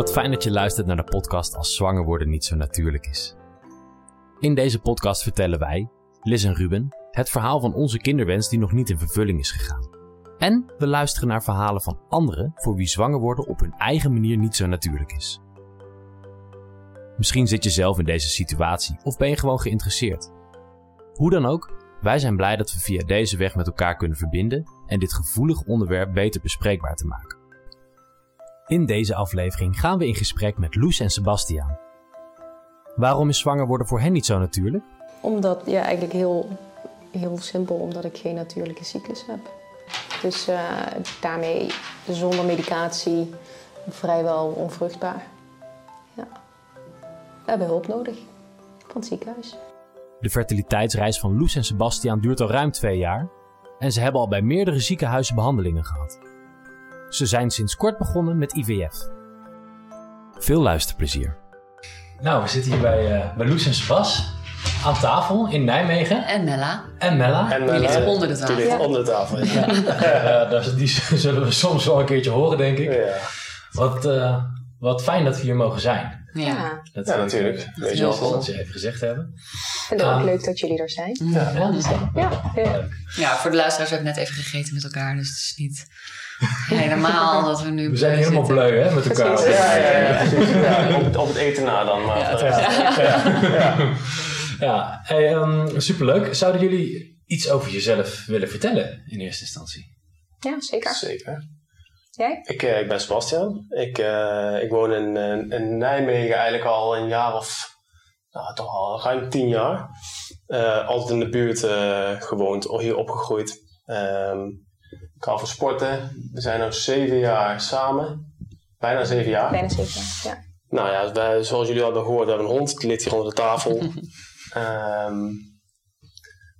Wat fijn dat je luistert naar de podcast Als zwanger worden niet zo natuurlijk is. In deze podcast vertellen wij, Liz en Ruben, het verhaal van onze kinderwens die nog niet in vervulling is gegaan. En we luisteren naar verhalen van anderen voor wie zwanger worden op hun eigen manier niet zo natuurlijk is. Misschien zit je zelf in deze situatie of ben je gewoon geïnteresseerd. Hoe dan ook, wij zijn blij dat we via deze weg met elkaar kunnen verbinden en dit gevoelig onderwerp beter bespreekbaar te maken. In deze aflevering gaan we in gesprek met Loes en Sebastiaan. Waarom is zwanger worden voor hen niet zo natuurlijk? Omdat, ja, eigenlijk heel, heel simpel, omdat ik geen natuurlijke cyclus heb. Dus uh, daarmee zonder medicatie vrijwel onvruchtbaar. Ja. We hebben hulp nodig van het ziekenhuis. De fertiliteitsreis van Loes en Sebastiaan duurt al ruim twee jaar en ze hebben al bij meerdere ziekenhuizen behandelingen gehad. Ze zijn sinds kort begonnen met IVF. Veel luisterplezier. Nou, we zitten hier bij, uh, bij Loes en Sebas aan tafel in Nijmegen. En Mella. En Mella. En die ligt onder de tafel. Die ligt onder de tafel, ja. ja. die zullen we soms wel een keertje horen, denk ik. Ja. Wat, uh, wat fijn dat we hier mogen zijn. Ja, dat ja natuurlijk. Weet je wel dat ze even gezegd hebben. Ik vind het ook leuk dat jullie er zijn. Ja, ja, ja, ja. ja, voor de luisteraars hebben we net even gegeten met elkaar, dus het is niet helemaal dat we nu. We zijn helemaal bleu hè, met elkaar. Ja, ja, ja, ja. Op, op, het eten na dan. Maar, ja, ja. ja. ja. Hey, um, superleuk. Zouden jullie iets over jezelf willen vertellen in eerste instantie? Ja, zeker. Zeker. Jij? Ik, uh, ik ben Sebastian. Ik, uh, ik woon in, uh, in Nijmegen eigenlijk al een jaar of nou, toch al ruim tien jaar. altijd in de buurt gewoond, hier opgegroeid. Um, ik hou van sporten. We zijn nu zeven jaar samen. Bijna zeven jaar. Bijna zeven jaar, ja. Nou ja, wij, zoals jullie al hebben gehoord, hebben we een hond. Die ligt hier onder de tafel. um,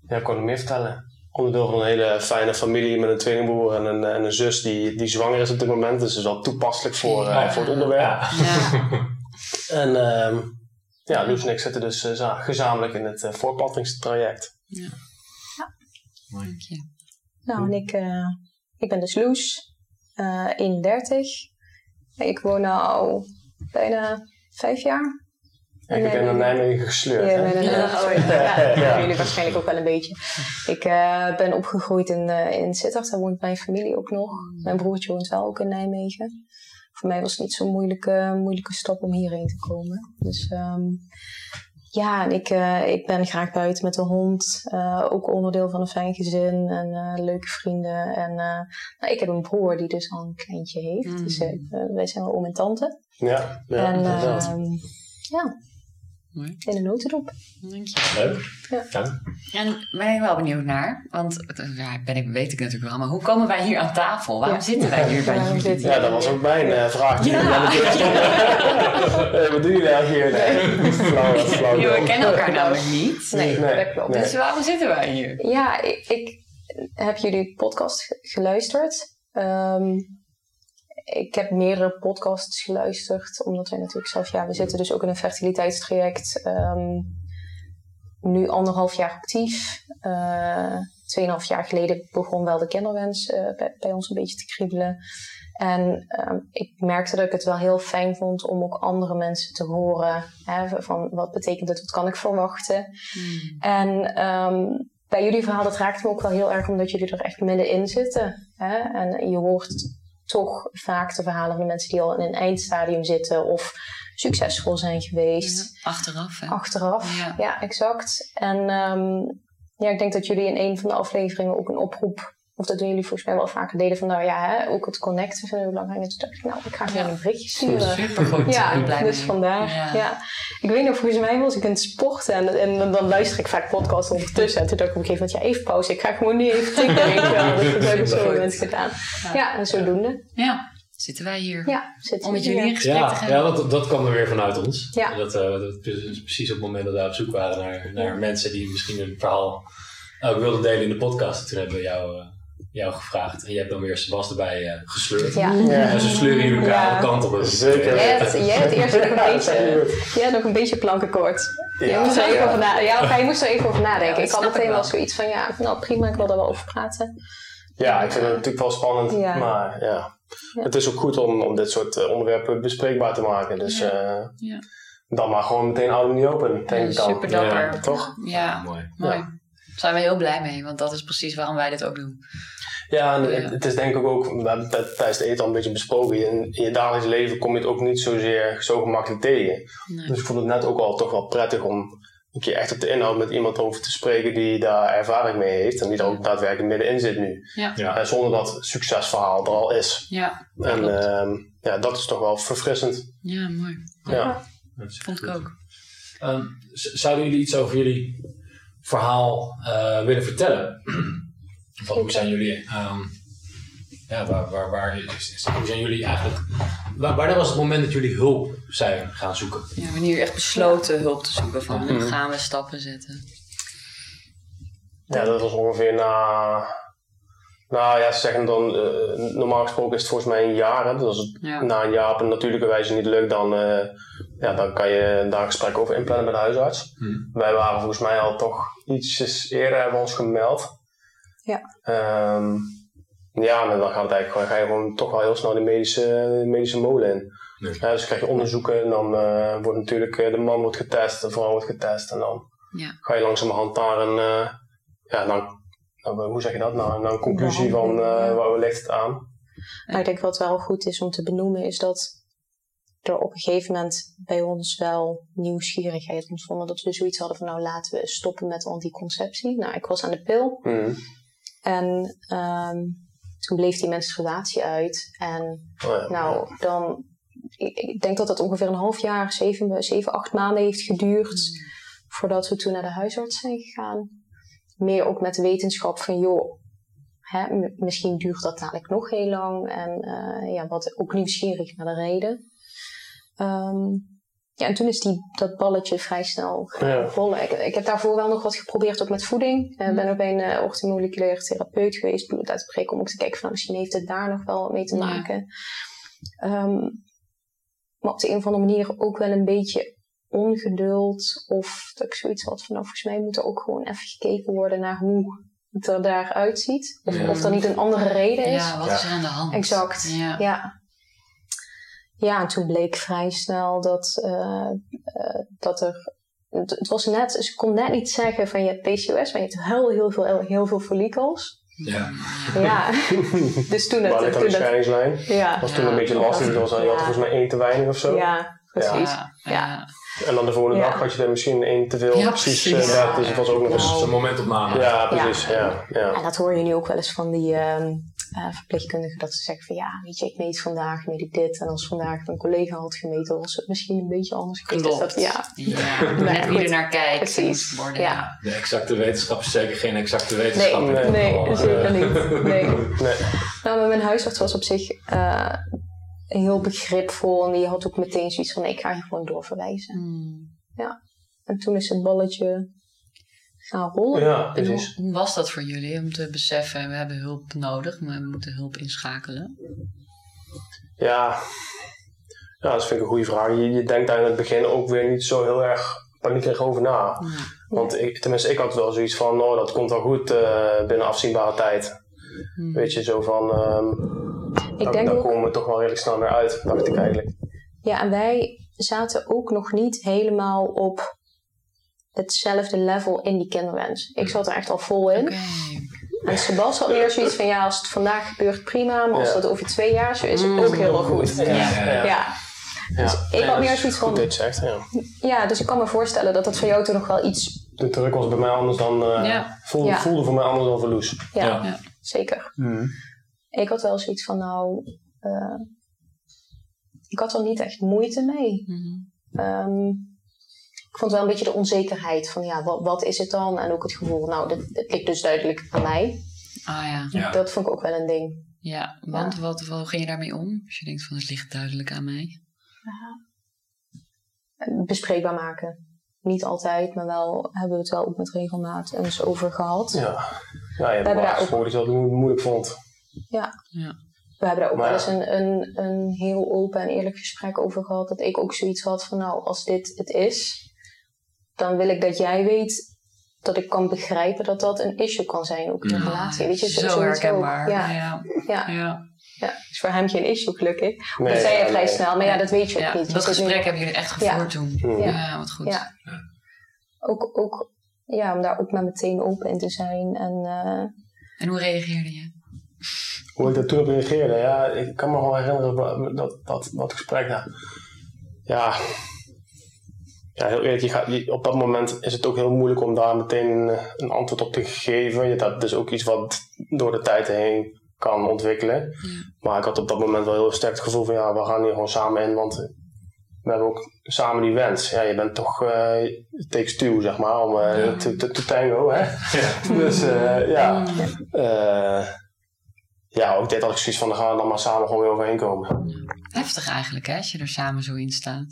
ja, ik kan nog meer vertellen. Onderdeel van een hele fijne familie met een tweelingbroer en een, en een zus die, die zwanger is op dit moment. Dus dat is wel toepasselijk voor, uh, ja. voor het onderwerp. Ja. en um, ja, Loes en ik zitten dus uh, gezamenlijk in het uh. Ja. ja. Mooi. Dank je. Nou, en ik, uh, ik ben dus Loes, uh, 31. Ik woon al bijna vijf jaar. Ja, ik ben naar Nijmegen gesleurd. Ja, hè? ben ja. ja, ja. jullie waarschijnlijk ook wel een beetje. Ik uh, ben opgegroeid in, uh, in Sittard, daar woont mijn familie ook nog. Mijn broertje woont wel ook in Nijmegen. Voor mij was het niet zo'n moeilijke, moeilijke stap om hierheen te komen. Dus um, ja, en ik, uh, ik ben graag buiten met de hond. Uh, ook onderdeel van een fijn gezin en uh, leuke vrienden. En nou, ik heb een broer die dus al een kleintje heeft. Mm. Dus wij zijn wel oom en tante. Ja, ja en, ja. Mooi. In een notendop. Dank je. Leuk. Ja. En ben ik wel benieuwd naar, want ja, ben ik, weet ik natuurlijk wel, maar hoe komen wij hier aan tafel? Waarom ja. zitten wij hier bij jullie? Ja, dat was ook mijn uh, vraag. Ja. Ja. wat doen jullie nou hier? Nee, flauw, flauw. we kennen elkaar namelijk niet. Nee, nee. dat klopt. Dus waarom zitten wij hier? Ja, ik, ik heb jullie podcast geluisterd. Um, ik heb meerdere podcasts geluisterd, omdat wij natuurlijk zelf, ja, we zitten dus ook in een fertiliteitstraject. Um, nu anderhalf jaar actief. Uh, tweeënhalf jaar geleden begon wel de kinderwens uh, bij, bij, ons een beetje te kriebelen. En um, ik merkte dat ik het wel heel fijn vond om ook andere mensen te horen. Hè, van wat betekent het, wat kan ik verwachten? Hmm. En um, bij jullie verhaal, dat raakt me ook wel heel erg omdat jullie er echt middenin zitten. Hè? En je hoort toch vaak de verhalen van de mensen die al in een eindstadium zitten of succesvol zijn geweest. Ja, achteraf, hè? Achteraf, Ja. ja, exact. En um, ja, ik denk dat jullie in een van de afleveringen ook een oproep, of dat doen jullie volgens mij wel vaker, deden van nou ja, hè, ook het connecten vinden we belangrijk. En toen dacht ik, nou, ik ga gewoon Ja. een berichtje sturen. Supergoed. Ja, Ik ben blij dus mee. vandaar. Ja. Ja. Ik weet nog, volgens mij was ik aan het sporten en, en dan luister ik vaak podcasts ondertussen. En toen dacht ik op een gegeven moment, ja, even pauze. Ik ga gewoon nu even tikken. weet je wel. Dus dat heb ik Supergoed. moment gedaan. Ja, en zodoende. Ja, zitten wij hier. Ja, zitten Om met jullie in gesprek te Ja, gaan. ja dat, dat kwam er weer vanuit ons. Ja. Dat, uh, dat is precies op het moment dat we op zoek waren naar, naar mensen die misschien hun verhaal ook wilden delen in de podcast. En toen hebben we jou, uh, jou gevraagd. En je hebt dan weer Sebas erbij uh, gesleurd. Ja. En ze sleuren jullie elkaar Ja. alle kanten op. Zeker. Jij had, jij had eerst nog een Ja, beetje, jij had nog een beetje plankenkoord. Ja. Jij moest er even Ja. over nadenken. Hij moest er even over nadenken. Ja, ik had meteen wel zoiets van, ja, nou prima, ik wil daar wel over praten. Ja, ik vind het natuurlijk wel spannend, Ja. maar ja. Ja. Het is ook goed om, om dit soort eh, onderwerpen bespreekbaar te maken. Dus Ja. eh, Ja. dan maar gewoon meteen oude niet open, denk ik dan. super dapper. Ja, toch? Ja, mooi. mooi. Ja. Daar zijn we heel blij mee, want dat is precies waarom wij dit ook doen. Ja, en Ja. Het, het is denk ik ook, we hebben het tijdens het eten al een beetje besproken. In, in je dagelijks leven kom je het ook niet zozeer zo gemakkelijk tegen. Nee. Dus ik vond het net ook al toch wel prettig om een keer echt op de inhoud met iemand over te spreken die daar ervaring mee heeft. En die er ook daadwerkelijk middenin zit nu. Ja, Ja. En zonder dat succesverhaal er al is. ja, En ehm, ja, dat is toch wel verfrissend. ja mooi. Ja. Dat is Vond ik ook. Ehm, zouden jullie iets over jullie verhaal eh, willen vertellen? Wat, hoe zijn jullie, ehm, ja, waar, waar, waar is, is- hoe zijn jullie eigenlijk, waar, wanneer was het moment dat jullie hulp zijn gaan zoeken? Ja, wanneer je echt besloten hulp te zoeken van nu gaan we stappen zetten. Ja, dat was ongeveer na. Nou ja, ze zeggen dan, eh, normaal gesproken is het volgens mij een jaar. Hè? Dus als het Ja. na een jaar op een natuurlijke wijze niet lukt, dan, eh, ja, dan kan je daar een gesprek over inplannen bij de huisarts. Hmm. Wij waren volgens mij al toch ietsjes eerder hebben we ons gemeld. Ja. Ehm, ja, en dan gaat het eigenlijk gewoon, ga je gewoon toch wel heel snel de medische, de medische molen in. Nee. Ja, dus krijg je onderzoeken en dan eh, wordt natuurlijk eh, de man wordt getest, de vrouw wordt getest en dan Ja. ga je langzamerhand naar een, eh, ja, naar- hoe zeg je dat, naar een conclusie van eh, Ja. waar ligt het aan. Maar ik denk wat wel goed is om te benoemen is dat er op een gegeven moment bij ons wel nieuwsgierigheid ontstonden. Dat we zoiets hadden van nou laten we stoppen met anticonceptie. Nou, ik was aan de pil Mhm. En ehm, toen bleef die menstruatie uit. En Oh ja. nou, dan, ik, ik denk dat dat ongeveer een half jaar, zeven, zeven acht maanden heeft geduurd voordat we toen naar de huisarts zijn gegaan. Meer ook met de wetenschap van, joh, hè, misschien duurt dat dadelijk nog heel lang. En eh, ja, wat ook nieuwsgierig naar de reden. Ehm, ja, en toen is die, dat balletje vrij snel Ja. rollen. Ik, ik heb daarvoor wel nog wat geprobeerd, ook met voeding. Ik ben ook bij een uh, orthomoleculaire therapeut geweest, bloed uit te breken, om ook te kijken van, misschien heeft het daar nog wel mee te Ja. maken. Ehm, maar op de een of andere manier ook wel een beetje ongeduld. Of dat ik zoiets had van, nou, volgens mij moet er ook gewoon even gekeken worden naar hoe het er daaruit ziet. Of, Ja. of er niet een andere reden is. Ja, wat Ja. is er aan de hand? Exact. Ja. Ja. Ja, en toen bleek vrij snel dat, eh, eh, dat er. Het, het was net, ze kon net niet zeggen van je hebt PCOS, maar je hebt heel, heel veel, heel veel follicels. Ja. Ja, dus toen het. Dan Toen scheidingslijn? ja, was toen Ja. een beetje lastig. Was, je had volgens mij één te weinig of zo. ja, precies. Ja, Ja. ja. En dan de volgende Ja. dag had je er misschien één te veel. Ja, precies. precies. eh, Ja. dat, dus het was ook nog eens. Zo'n momentopname. Ja, precies. Ja. Ja. En dat hoor je nu ook wel eens van die ehm, eh, verpleegkundigen, dat ze zeggen van ja, weet je, ik meet vandaag, meet ik dit. En als vandaag een collega had gemeten, was het misschien een beetje anders geweest. Dus Klopt. dat, ja, Ja, Nee, net wie er naar kijkt. Precies. worden, Ja. De exacte wetenschap is zeker geen exacte wetenschap. Nee, nee, geval. zeker Eh, niet. Nee. Nee. Nou, maar mijn huisarts was op zich eh, heel begripvol en die had ook meteen zoiets van: ik ga je gewoon doorverwijzen. Hmm. En toen is het balletje gaan rollen. Ja, En hoe, hoe was dat voor jullie om te beseffen, we hebben hulp nodig, maar we moeten hulp inschakelen? Ja. ja, dat vind ik een goede vraag. Je, je denkt daar in het begin ook weer niet zo heel erg paniekerig over na. Ja. Want ik, tenminste, ik had wel zoiets van, oh, dat komt wel goed eh, binnen afzienbare tijd. Hmm. Weet je, zo van, ehm Ik daar, denk ook, komen we toch wel redelijk snel weer uit, dacht ik eigenlijk. ja, en wij zaten ook nog niet helemaal op hetzelfde level in die kinderwens. Ik zat er echt al vol in. Oké. En Sebas had meer zoiets van: ja, als het vandaag gebeurt, prima. Maar als Ja. dat over twee jaar zo is, Mm. ook heel erg goed. Ja, ja, ja. Ja, Ja. ik had meer zoiets van: het zegt, ja. ja, dus ik kan me voorstellen dat dat voor jou toen nog wel iets. De druk was bij mij anders dan, eh, Ja. voelde, Ja. voelde voor mij anders dan verloes. Ja, Ja. zeker. Ik had wel zoiets van: nou, eh, ik had er niet echt moeite mee. Mhm. Ehm, ik vond wel een beetje de onzekerheid van: ja, wat, wat is het dan? En ook het gevoel, nou, dit, dit ligt dus duidelijk aan mij. Ah ja. Ja. Dat vond ik ook wel een ding. Ja, want Wat, wat, hoe ging je daarmee om? Als je denkt van het ligt duidelijk aan mij. bespreekbaar maken. Niet altijd, maar wel hebben we het wel ook met regelmaat eens over gehad. Ja, ja je hebt hebben wel daar eens ook- gehoord dat je dat mo- moeilijk vond. Ja. We hebben daar ook Maar wel ja. eens een, een, een heel open en eerlijk gesprek over gehad. Dat ik ook zoiets had van, nou, als dit het is, dan wil ik dat jij weet dat ik kan begrijpen dat dat een issue kan zijn, ook in een relatie. Weet je, zo herkenbaar. Ja, ja. ja. ja. ja. is voor hem geen issue, gelukkig. Nee, dat zei je ja, vrij nee. snel, maar ja, dat weet je ook niet. Dat nu- gesprek hebben jullie echt Ja. gevoerd toen. Ja. wat goed. Ja. Ook, ook ja, om daar ook maar meteen open in te zijn. En eh, En hoe reageerde je? Hoe ik daar toen op reageerde, ja, ik kan me wel herinneren dat, dat, dat, dat gesprek. Ja, ja, ja heel eerlijk, je gaat, je- op dat moment is het ook heel moeilijk om daar meteen eh, een antwoord op te geven. Je- Dat is ook iets wat door de tijd heen kan ontwikkelen. Maar ik had op dat moment wel heel sterk het gevoel van ja, we gaan hier gewoon samen in, want we hebben ook samen die wens. Ja, je bent toch uh, takes two, zeg maar, om eh, Ja. te, te, te tango, hè. Dus eh, ja, Mm. eh, ja, ook dit had ik zoiets van, dan gaan we dan maar samen gewoon weer overheen komen. Heftig eigenlijk, hè, als je er samen zo in staat.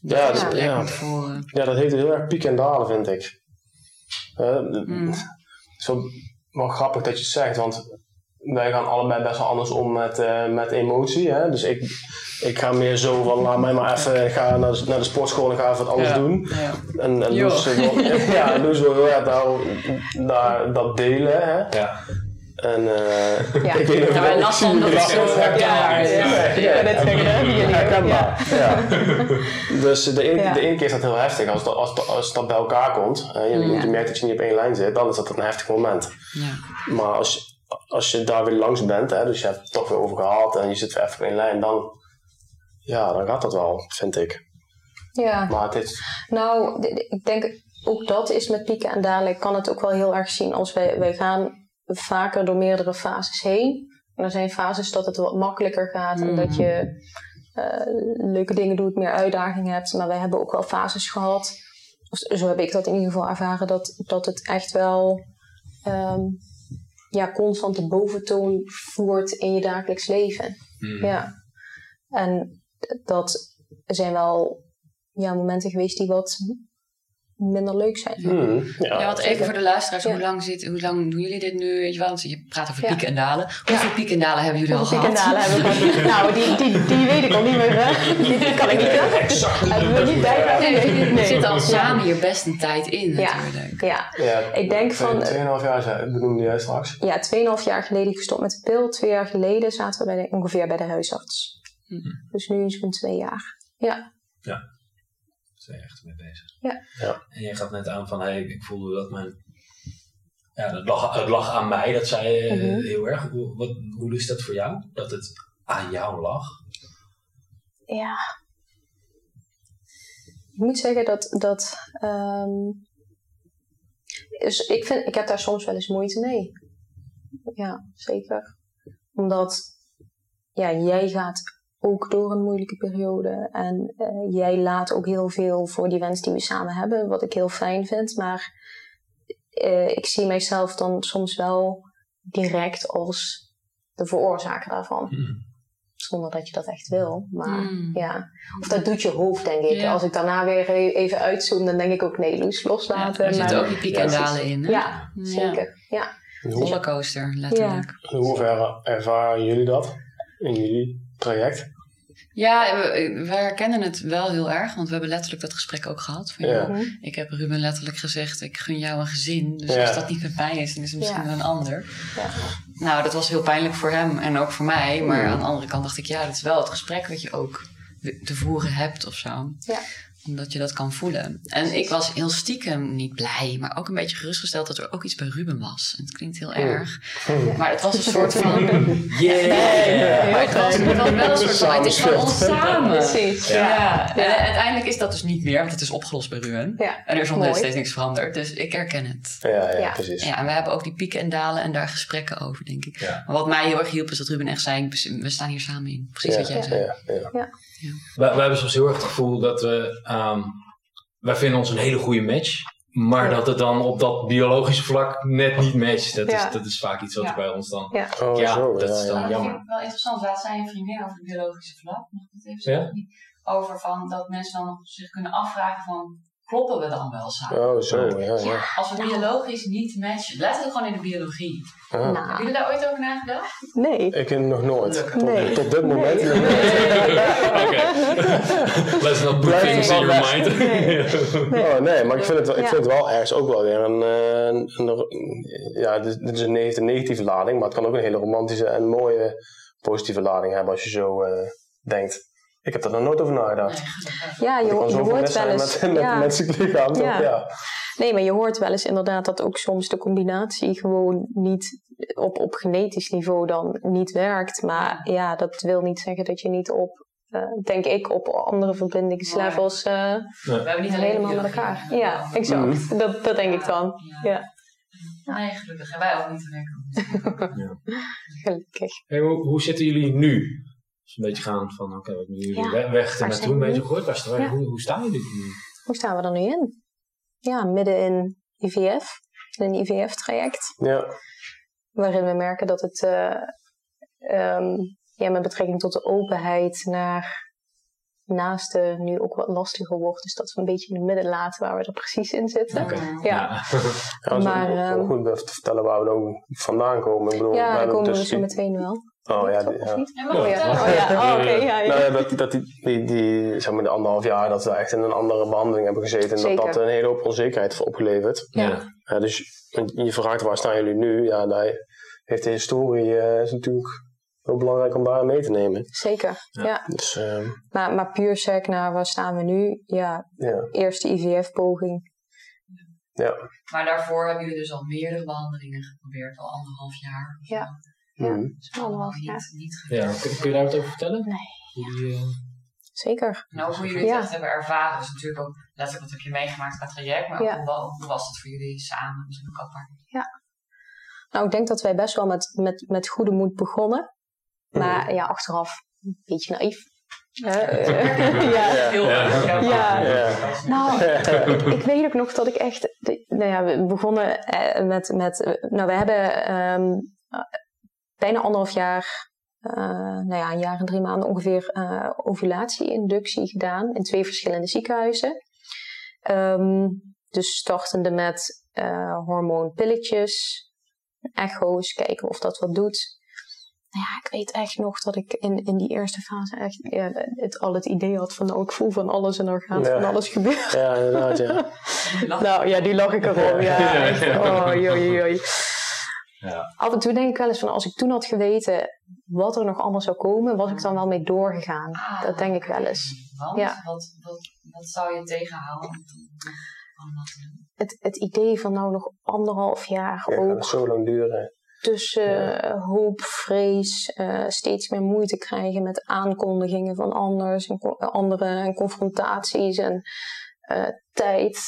Ja, Dat ja. voeren. Ja, dat heeft heel erg pieken en dalen, vind ik. Eh, Mm. Het is wel, wel grappig dat je het zegt, want wij gaan allebei best wel anders om met, eh, met emotie. Hè? Dus ik, ik ga meer zo van, laat mij maar even ik ga naar de, naar de sportschool en ga even wat anders Ja. doen. Ja. En, en. Loes wil, ja, Loes wil heel erg daar, daar, dat delen. Hè? Ja. En eh, Ja. ik weet niet Ja, wij lachen omdat jullie het zo herkenbaar is. Ja, ja, ik kan net zeggen, dat hebben jullie ook. Ja. herkenbaar. Ja. Dus de ene, Ja. de ene keer is dat heel heftig. Als dat, als, dat- als dat bij elkaar komt, hè, je, Ja. je merkt dat je niet op één lijn zit, dan is dat een heftig moment. Ja. Maar als, als je daar weer langs bent, hè, dus je hebt het toch weer over gehad en je zit weer even op één lijn, dan, ja, dan gaat dat wel, vind ik. ja. Maar het is, Nou, ik denk ook dat is met pieken en dalen. Ik kan het ook wel heel erg zien als wij, wij gaan vaker door meerdere fases heen. En er zijn fases dat het wat makkelijker gaat en Mm. dat je eh, leuke dingen doet, meer uitdagingen hebt. Maar wij hebben ook wel fases gehad. Zo heb ik dat in ieder geval ervaren, dat, dat het echt wel ehm, ja, constant de boventoon voert in je dagelijks leven. Mm. Ja. En dat zijn wel ja, momenten geweest die wat minder leuk zijn. hmm, ja, Ja, want even voor de luisteraars, Ja. hoe, lang zit, hoe lang doen jullie dit nu? Weet je, wel? Want je praat over Ja. pieken en dalen. Hoeveel pieken en dalen hebben jullie al en gehad? dalen hebben we? Nou, die, die, die weet ik al niet meer. hè. Die, die kan ik niet zeggen. Hebben we niet bij? Nee, we Nee. zitten al Ja. samen hier best een tijd in Ja. natuurlijk. Ja, ja, ik denk twee- van... Tweeënhalf jaar zei- benoemde jij straks. Ja, 2,5 jaar geleden gestopt met de pil. Twee jaar geleden zaten we bij de, ongeveer bij de huisarts. Mhm. Dus nu is het twee jaar. Ja, Daar ben je echt mee bezig. Ja. Ja. En jij gaf net aan van, hey, ik voelde dat mijn... Ja, het lag, het lag aan mij, dat zei je eh, Mhm. heel erg. Hoe, wat, hoe is dat voor jou? Dat het aan jou lag? ja. Ik moet zeggen dat... dat ehm, dus ik, vind, ik heb daar soms wel eens moeite mee. Ja, zeker. Omdat ja, jij gaat ook door een moeilijke periode. En eh, jij laat ook heel veel voor die wens die we samen hebben. Wat ik heel fijn vind. Maar eh, ik zie mijzelf dan soms wel direct als de veroorzaker daarvan. Mm. Zonder dat je dat echt wil. Maar Mm. ja. Of dat doet je hoofd, denk ik. Ja. Als ik daarna weer e- even uitzoom, dan denk ik ook nee, Loes, Ja, loslaten. er zitten ook die pieken en Ja, dalen in. Hè? Ja, Ja. zeker. Ja. Rollercoaster, letterlijk. in hoeverre ervaren jullie dat in jullie traject? Ja, we, we herkennen het wel heel erg, want we hebben letterlijk dat gesprek ook gehad. Van, Ja. joh, Mhm. Ik heb Ruben letterlijk gezegd, ik gun jou een gezin. Dus Ja. als dat niet met mij is, dan is het misschien Ja. wel een ander. Ja. Nou, dat was heel pijnlijk voor hem en ook voor mij. Maar Mhm. aan de andere kant dacht ik, ja, dat is wel het gesprek wat je ook te voeren hebt of zo. Omdat je dat kan voelen. En ik was heel stiekem niet blij, maar ook een beetje gerustgesteld dat er ook iets bij Ruben was. En het klinkt heel erg. Maar het was een soort van... Yeah! Maar het was, het was wel een soort van, het is van ons samen. Precies. Ja. Ja. En uiteindelijk is dat dus niet meer, want het is opgelost bij Ruben. Ja. En er is nog steeds niks veranderd. Dus ik herken het. Ja, ja, Ja. precies. Ja, en we hebben ook die pieken en dalen en daar gesprekken over, denk ik. Ja. Maar wat mij heel erg hielp is dat Ruben echt zei, we staan hier samen in. Precies wat jij ja, zei. ja, ja. Wij, wij hebben soms heel erg het gevoel dat we... ehm, wij vinden ons een hele goede match. Maar dat het dan op dat biologische vlak net niet matcht. Dat, Ja. is, dat is vaak iets wat Ja. er bij ons dan... Ja. Oh, Ja, zo. dat ja, is ja. dan- jammer. vind ik wel interessant. Laat zij een vriendin over het biologische vlak. Mag ik dat even Ja? zeggen? Over van dat mensen dan zich kunnen afvragen van... kloppen we dan wel samen. Oh, zo, ja, ja. Als we biologisch niet matchen, letterlijk gewoon in de biologie. Ah. Hebben jullie daar ooit over nagedacht? nee. Ik heb nog nooit. Tot, Nee. tot dit moment. Nee. Oké. Let's not put things in your mind. Oh, nee, maar ik vind het, wel- ik vind het wel ergens ook wel weer een, eh, een, een- ja, dit, is een, heeft een negatieve lading, maar het kan ook een hele romantische en mooie positieve lading hebben als je zo eh, denkt. Ik heb er nog nooit over nagedacht. Ja, je, je hoort wel eens. met, met ja. menselijk lichaam, toch? Ja. Ja. Nee, maar je hoort wel eens inderdaad dat ook soms de combinatie gewoon niet op, op genetisch niveau dan niet werkt. Maar ja, dat wil niet zeggen dat je niet op, eh, denk ik, op andere verbindingslevels eh, We hebben niet alleen helemaal met elkaar. Ja, exact. Mhm. Dat, dat denk ik dan. Ja. Nee, gelukkig. En wij ook niet te werken. Gelukkig. Hey, hoe, hoe zitten jullie nu? Een beetje gaan van, oké, we hebben jullie Ja. weg, weg naartoe een beetje nu? staan, Ja. hoe, hoe staan jullie nu? Hoe staan we er nu in? Ja, midden in IVF. In een IVF-traject. Ja. waarin we merken dat het eh, ehm, ja, met betrekking tot de openheid naar naasten nu ook wat lastiger wordt. Dus dat we een beetje in het midden laten waar we er precies in zitten. Oké. Ja. Maar, ook- ook ehm, goed even te vertellen waar we dan vandaan komen. Ik bedoel, we Ja, daar komen we dus zo meteen wel. Oh ja, die- ja. Oh ja, oh, ja. Oh, oké, ja, ja. Nou ja, dat, dat die, die, die, zeg maar, de anderhalf jaar dat we echt in een andere behandeling hebben gezeten. En Zeker. dat dat een hele hoop onzekerheid heeft opgeleverd. Ja. Ja, dus je vraagt waar staan jullie nu? Ja, daar heeft de historie eh, is natuurlijk heel belangrijk om daar mee te nemen. Zeker, ja. Dus ehm, Maar, maar puur sec naar waar staan we nu? Ja, ja, eerste IVF-poging. ja. Maar daarvoor hebben jullie dus al meerdere behandelingen geprobeerd, al anderhalf jaar. Ja. Ja. Anderhalf niet, jaar. niet Ja, gebeurd. kun, kun je daar wat over vertellen? Nee. Hoe die, eh, Zeker. En ook hoe jullie het Ja. echt hebben ervaren. Dus natuurlijk ook letterlijk wat heb je meegemaakt qua traject. Maar ook Ja. hoe, wa- hoe was het voor jullie samen? Misschien ook apart. Nou, ik denk dat wij best wel met, met, met goede moed begonnen. Maar ja, achteraf een beetje naïef. Eh, ja. Heel Ja. erg. Ja. Ja. Nou, ik weet ook nog dat ik echt. de- nou ja, we begonnen eh, met. met eh, nou, we hebben ehm, eh, bijna anderhalf jaar. eh, nou ja, een jaar en drie maanden ongeveer eh ovulatie-inductie gedaan in twee verschillende ziekenhuizen. Ehm, dus startende met eh, hormoonpilletjes, echo's, kijken of dat wat doet. Nou ja, ik weet echt nog dat ik in, in die eerste fase echt ja, het, al het idee had van nou, ik voel van alles en er gaat Ja. van alles gebeuren. ja, inderdaad, ja. Nou ja, die lag ik erom. Ja. Oh, joi, joi. Ja. Af en toe denk ik wel eens van als ik toen had geweten wat er nog allemaal zou komen, was ik dan wel mee doorgegaan. Ah, Dat denk ik wel eens. Want Ja. wat, wat, wat zou je tegenhouden om te- om dat te doen? Het, het idee van nou nog anderhalf jaar Ja, ook het zo lang duren. tussen eh, hoop, vrees, eh, steeds meer moeite krijgen met aankondigingen van anders en co- anderen en confrontaties en eh, tijd.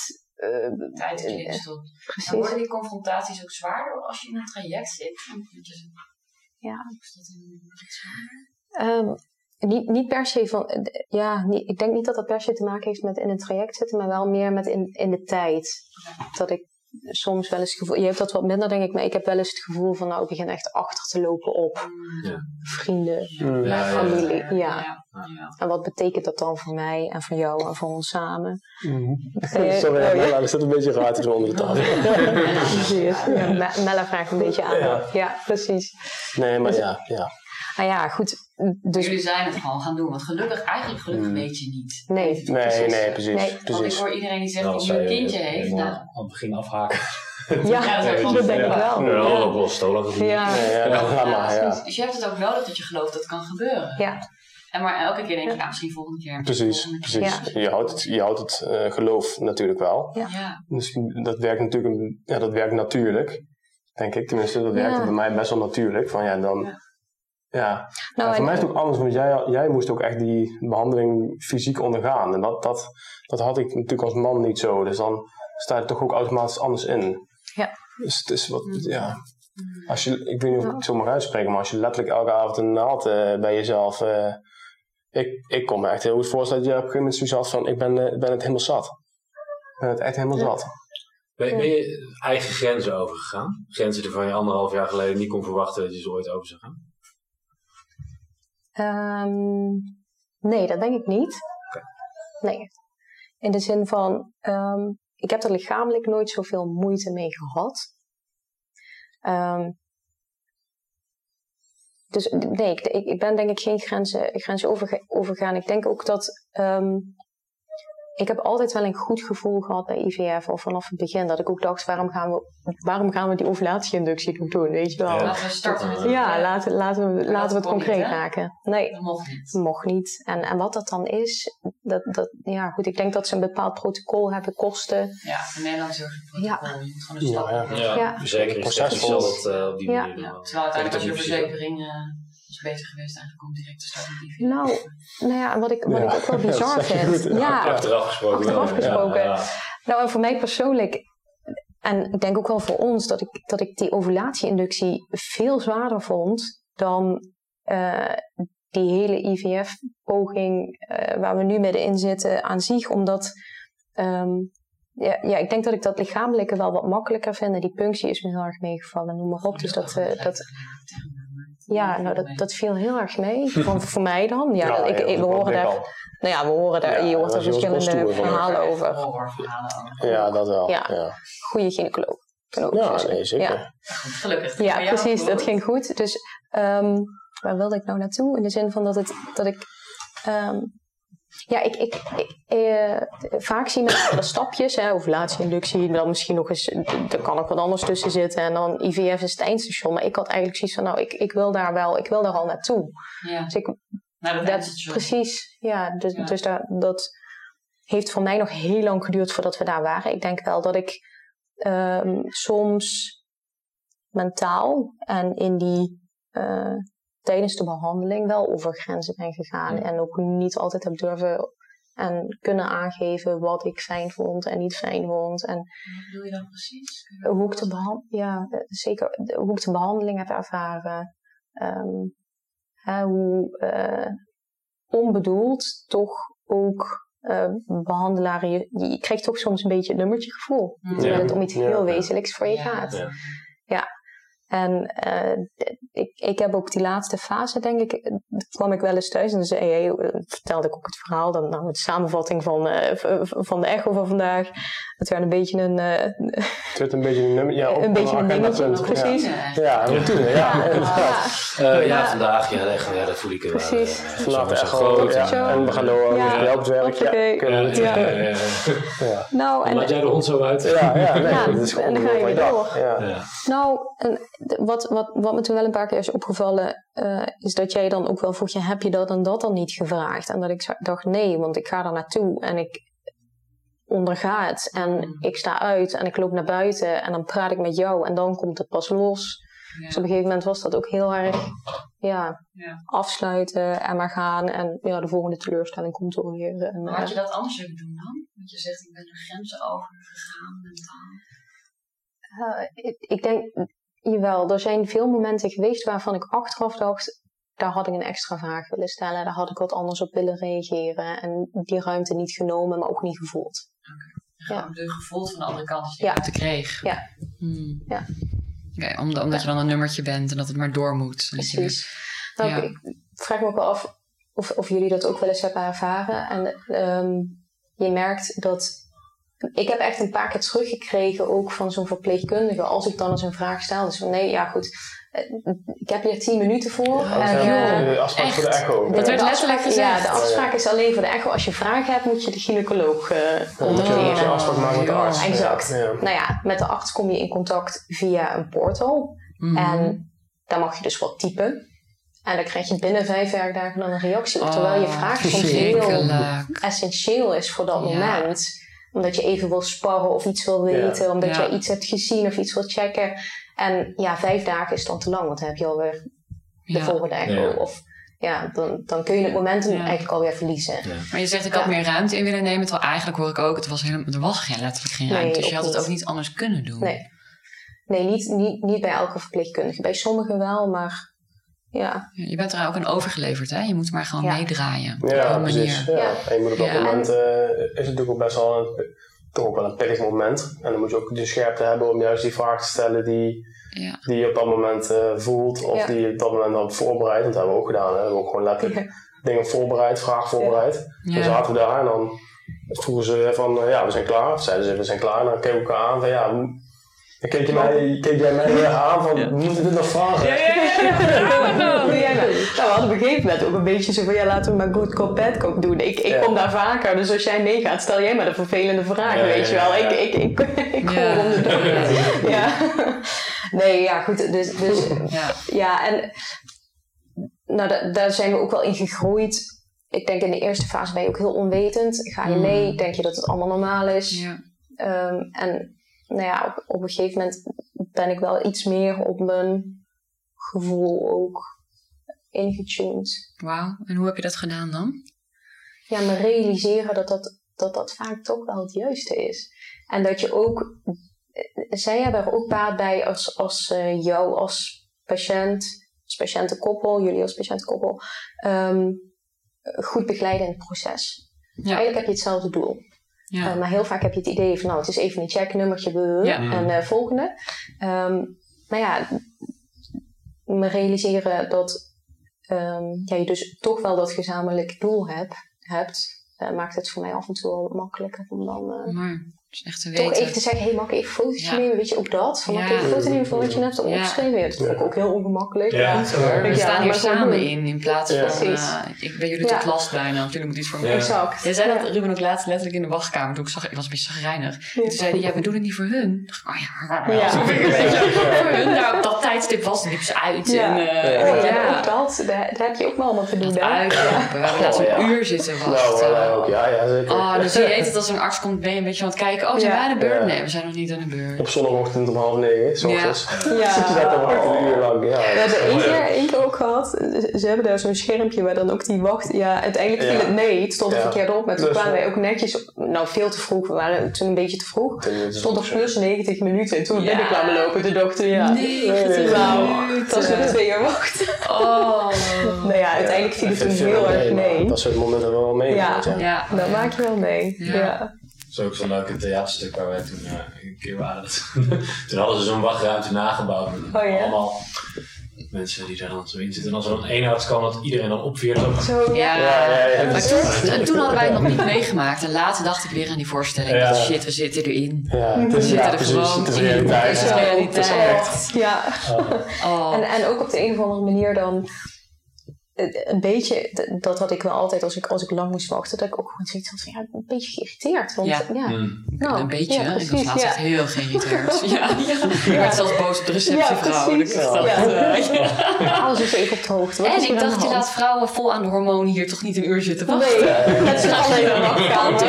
Eh, Tijd je eh, precies. worden die confrontaties ook zwaarder als je in een traject zit? Je- Ja. Is dat een iets zwaarder? Ehm, niet, niet per se van, eh, ja, niet, ik denk niet dat dat per se te maken heeft met in een traject zitten, maar wel meer met in, in de tijd. Dat ik soms wel eens het gevoel, je hebt dat wat minder denk ik, maar ik heb wel eens het gevoel van, nou, ik begin echt achter te lopen op Ja. vrienden. Mm. Ja, ja, ja. familie, ja. ja. En wat betekent dat dan voor mij en voor jou en voor ons samen? Eh, Sorry, oh, ja. Mella, er zit een beetje raar te doen onder de tafel. Precies. Ja, Me- Mella vraagt een beetje aan. Ja. Ja, precies. Nee, maar ja, ja. Nou ja, goed. Dus Jullie zijn het gewoon gaan doen. Want gelukkig, eigenlijk gelukkig Hmm. weet je niet. nee, Nee, nee, precies. Nee. Want ik precies. hoor iedereen die zegt Nou, dat hij een kindje heeft. Nou, aan het begin afhaken. Ja, Ja, dat dat denk ik Ja. wel. Ja, Ja. ook wel stolen. Ja. Ja, maar, ja. Dus je hebt het ook nodig dat je gelooft dat het kan gebeuren. Ja. En maar elke keer denk je, nou, misschien volgende keer. Precies, volgende keer. precies. Je houdt het, je houdt het eh, geloof natuurlijk wel. Ja. Ja. Dus dat werkt natuurlijk, een- ja, dat werkt natuurlijk, denk ik. Tenminste, dat werkte Ja. bij mij best wel natuurlijk. Van ja, dan, Ja. ja. Nou, Ja, voor en- mij is het ook anders, want jij, jij moest ook echt die behandeling fysiek ondergaan. En dat, dat, dat had ik natuurlijk als man niet zo. Dus dan sta je toch ook automatisch anders in. Ja. Dus het is wat, ja. Mm. Als je, ik weet niet of ik Ja. het zo mag uitspreken, maar als je letterlijk elke avond een naald eh, bij jezelf. eh, ik, ik kon me echt heel goed voorstellen dat je op een gegeven moment zoiets had van: ik ben, ik ben het helemaal zat. Ik ben het echt helemaal Ja. zat. Ben, ben je eigen grenzen overgegaan? Grenzen waarvan je anderhalf jaar geleden niet kon verwachten dat je ze ooit over zou gaan? Ehm, nee, dat denk ik niet. Nee. In de zin van, ehm, ik heb er lichamelijk nooit zoveel moeite mee gehad. Ehm, dus nee, ik, ik, ben denk ik geen grenzen, grenzen overge- overgaan. Ik denk ook dat ik heb altijd wel een goed gevoel gehad bij IVF al vanaf het begin. Dat ik ook dacht, waarom gaan we, waarom gaan we die ovulatie-inductie nog doen, weet je wel? Ja. Laten we starten met Ja, laten, laten, we, laten we het niet, concreet maken. Nee, Dat mocht niet. mocht niet. En, en wat dat dan is, dat, dat, ja goed, ik denk dat ze een bepaald protocol hebben, kosten. Ja, in Nederland is ook Ja. protocol. Je moet gewoon een stap Ja, ja. Ja, Ja. zal dat eh, op die Ja. manier. Ja, terwijl uiteindelijk als je verzekering eh beter geweest eigenlijk om direct te starten met IVF. Nou, nou ja, en wat ik, wat Ja. ik ook wel bizar vind. ja. ja, Achteraf gesproken. Achteraf gesproken. Ja, ja. Nou, en voor mij persoonlijk, en ik denk ook wel voor ons, dat ik, dat ik die ovulatie-inductie veel zwaarder vond dan eh, die hele IVF-poging eh, waar we nu middenin zitten aan zich. Omdat, ehm, ja, ja, ik denk dat ik dat lichamelijke wel wat makkelijker vind. En die punctie is me heel erg meegevallen, noem maar op. Dus dat, eh, dat, ja, nou, dat, dat viel heel erg mee. Van, voor mij dan. Ja, Ja, ik, we horen daar, nou ja, we horen daar, Ja, je hoort er verschillende verhalen over. Ja, dat wel. Ja. Ja, Goede gynaecoloog. Ja nee, zeker. Ja. Gelukkig. Ja, precies, dat ging goed. Dus ehm, waar wilde ik nou naartoe? In de zin van dat, het, dat ik. ehm, ja, ik, ik, ik, eh, vaak zie mensen de stapjes, hè, ovulatie-inductie, dan misschien nog eens, er kan ook wat anders tussen zitten en dan IVF is het eindstation. Maar ik had eigenlijk zoiets van, nou, ik, ik wil daar wel, ik wil daar al naartoe. Ja, Dus ik, nou, dat, precies, ja, dus, Ja. dus daar, dat heeft voor mij nog heel lang geduurd voordat we daar waren. Ik denk wel dat ik ehm, soms mentaal en in die eh, tijdens de behandeling wel over grenzen ben gegaan. En ook niet altijd heb durven en kunnen aangeven wat ik fijn vond en niet fijn vond. En Wat bedoel je dan precies? Je hoe ik de, behan- ja, zeker, de- hoe ik de behandeling heb ervaren. Ehm, hè, hoe eh, onbedoeld toch ook eh, behandelaren, je, je krijgt toch soms een beetje een nummertje gevoel. Ja. Terwijl het om iets Ja. heel wezenlijks voor je Ja. gaat. Ja. En eh, ik, ik heb ook die laatste fase, denk ik, kwam ik wel eens thuis en dan zei, vertelde ik ook het verhaal, dan nou, de samenvatting van, eh, van de echo van vandaag. Het werd een beetje een, eh, Het wordt een beetje een nummer. Ja, op een beetje een dingetje, agendapunt. precies. Ja. Ja, ja. Ja. Eh, ja, Ja. vandaag, ja, dat voel ik wel. Precies. eh, echt gewoon. groot. En we gaan door. Ja. Op het werk. Ja, Hoppakee. kunnen we het. Ja, Ja. ja, ja. Ja. Nou, en, Laat jij de hond zo uit? Ja, ja, nee, Ja, dat is gewoon en dan ga je weer door. Ja. Ja. nou en wat, wat, wat me toen wel een paar keer is opgevallen, eh, is dat jij dan ook wel vroeg, je, heb je dat en dat dan niet gevraagd? En dat ik dacht, nee, want ik ga er naartoe en ik onderga het. En Mm. ik sta uit en ik loop naar buiten en dan praat ik met jou en dan komt het pas los. Ja. Dus op een gegeven moment was dat ook heel erg ja, Ja. afsluiten en maar gaan. En ja, de volgende teleurstelling komt er weer. En, Maar had eh, je dat anders willen doen dan? Want je zegt, ik ben er grenzen over gegaan mentaal. Eh, ik, ik denk, jawel, er zijn veel momenten geweest waarvan ik achteraf dacht, daar had ik een extra vraag willen stellen, daar had ik wat anders op willen reageren en die ruimte niet genomen, maar ook niet gevoeld. En Ja. de gevoel van de andere kant als je Ja. kreeg. Ja. Hmm. Ja. Omdat, omdat je dan een nummertje bent en dat het maar door moet. Precies. weer- Nou, Ja. ik, ik vraag me ook wel af of, of jullie dat ook wel eens hebben ervaren. En ehm, je merkt dat. Ik heb echt een paar keer teruggekregen, ook van zo'n verpleegkundige, als ik dan eens een vraag stel. Dus van nee, ja goed, ik heb hier tien minuten voor. Ja, en, eh, de afspraak voor de echt? echo. Dat werd de letterlijk afspraak- Ja, gezegd. de afspraak is alleen voor de echo. Als je vragen hebt, moet je de gynaecoloog eh moet je contacteren. als je afspraak maken met de Ja, arts. exact. Ja, ja. Nou ja, met de arts kom je in contact via een portal. Mhm. En daar mag je dus wat typen. En dan krijg je binnen vijf werkdagen dan een reactie op. Terwijl je Oh, vraag soms heel essentieel is voor dat Ja. moment. Omdat je even wil sparren of iets wil Ja. weten. Omdat Ja. je iets hebt gezien of iets wil checken. En ja, vijf dagen is dan te lang. Want dan heb je alweer de Ja. volgende echo. Ja. Of ja, dan, dan kun je het momentum Ja. eigenlijk alweer verliezen. Maar je zegt ik had Ja. meer ruimte in willen nemen. Terwijl eigenlijk hoor ik ook, het was helemaal, er was geen, letterlijk geen Nee, ruimte. dus je had het ook niet anders kunnen doen. Nee. Nee, niet, niet, niet bij elke verpleegkundige. Bij sommigen wel, maar ja. Ja, Je bent er ook aan overgeleverd, hè? Je moet maar gewoon Ja. meedraaien. op Ja, een precies. manier. Ja. Ja. En je moet op dat Ja. moment, eh, is het natuurlijk ook best wel een, toch ook wel een pittig moment. En dan moet je ook de scherpte hebben om juist die vraag te stellen die, Ja. die je op dat moment eh, voelt. Of Ja. die je op dat moment dan voorbereidt. Want dat hebben we ook gedaan. Hè. We hebben ook gewoon letterlijk Ja. dingen voorbereid, vraag voorbereid. Dan zaten we daar en dan vroegen ze van, eh, ja, we zijn klaar. Zeiden ze, we zijn klaar. Dan keken we elkaar aan van, ja, dan keek, je mij, keek jij mij weer aan van, moeten we dit nog vragen? Nou? Nou, we hadden op een gegeven moment ook een beetje zo van, ja, laten we maar good cop, bad cop doen. Ik, ik Ja. kom daar vaker, dus als jij nee gaat, stel jij maar de vervelende vragen, Ja, weet je ja, wel. ja. Ik, ik, ik, ik kom Ja. om de. Ja. Nee, ja, goed. Dus, dus Ja. ja, en nou, da- daar zijn we ook wel in gegroeid. Ik denk in de eerste fase ben je ook heel onwetend. Ga je Mm. mee, denk je dat het allemaal normaal is. Ja. Ehm, en nou ja, op, op een gegeven moment ben ik wel iets meer op mijn gevoel ook ingetuned. Wauw. En hoe heb je dat gedaan dan? Ja, me realiseren dat dat, dat dat vaak toch wel het juiste is. En dat je ook, zij hebben er ook baat bij als, als eh, jou als patiënt, als patiëntenkoppel, jullie als patiëntenkoppel, ehm, goed begeleiden in het proces. Ja. Eigenlijk heb je hetzelfde doel. Ja. Uh, maar heel vaak heb je het idee van, nou, het is even een checknummertje Ja. en uh, volgende. Um, maar ja, me realiseren dat um, ja, je dus toch wel dat gezamenlijk doel heb, hebt, uh, maakt het voor mij af en toe wel makkelijker om dan echt te toch weten. even te zeggen, hé, hey, mag ik even foto's Ja. nemen? Weet je ook dat? Van, mag ik Ja. even een foto nemen van wat je net hebt opgeschreven? Ja, dat vond ik ook heel ongemakkelijk. Ja, dat. We Ja, staan hier samen doen. in, in plaats Ja. van, eh, ik ben jullie Ja. tot last bijna, want jullie moeten iets voor me Ja. Exact. Jij zei Ja. dat Ruben ook laatst letterlijk in de wachtkamer. Toen ik, zag, ik was een beetje zagrijnig. Ja. Toen zei hij, ja, we doen het niet voor hun. Toen dacht ik, oh ja, Ja. alsof ik een beetje voor hun. Nou, op dat tijdstip was het liep ze uit. Ja. En, eh, Ja. Oh, ja, ja. ook dat, daar, daar heb je ook wel allemaal te doen. Dat uitlopen. We hebben laatst Oh, een uur zitten Nou, wachten. wij ook, ja, ja, zeker. Oh, dan zie je het als een arts komt, ben je een beetje aan het kijken. Oh, zijn Ja. de beurt? Nee, we zijn nog niet aan de beurt. Op zondagochtend om half negen, s Ja. ochtends. Ja. Zit je daar dan wachten een uur lang. Ja, We hebben één keer, één keer ook gehad. Ze hebben daar zo'n schermpje waar dan ook die wacht. Ja, uiteindelijk viel Ja. het mee. Het stond er verkeerd op. Maar toen Dus- kwamen wij ook netjes. Nou, veel te vroeg. We waren toen een beetje te vroeg. Minste stond er plus 90 minuten. En toen we Ja. binnen kwamen lopen, dachten we ja. 90 Nou, minuten. dat was weer twee uur wachten. Oh. Nou ja, uiteindelijk viel het toen heel erg mee. Dat soort momenten wel mee. Ja. ja. Ja. Dat maak je wel mee. Ja. Is ook zo'n leuk theaterstuk waar wij toen eh, een keer waren. toen hadden ze zo'n wachtruimte nagebouwd. Met Oh ja. allemaal mensen die daar dan zo in zitten. En als er dan één arts kan, dat iedereen dan opveert. Zo. Ja, Ja, ja, ja. maar toen, toen hadden wij het nog niet meegemaakt. En later dacht ik weer aan die voorstelling. Ja. Dat shit, we zitten erin. Ja, het We zitten ja, er precies. gewoon Het is in. realiteit. Het is Ja. realiteit. Het is echt. Ja. Oh. En, en ook op de een of andere manier dan. Eh, Een beetje, dat had ik wel altijd als ik, als ik lang moest wachten, dat ik ook gewoon zoiets had van ja, ik ben een beetje geïrriteerd. Want Ja. ja, Mm. nou, een beetje, ja, hè? ik was precies, laatst ja. echt heel geïrriteerd. Ja, Ik werd zelfs boos op de receptievrouw. Ja, ik precies. Ja. eh, ja. Alles is even op de hoogte. Wat En ik dacht, je laat vrouwen vol aan de hormonen hier toch niet een uur zitten wachten. Nee, het is alleen een wachtkamer.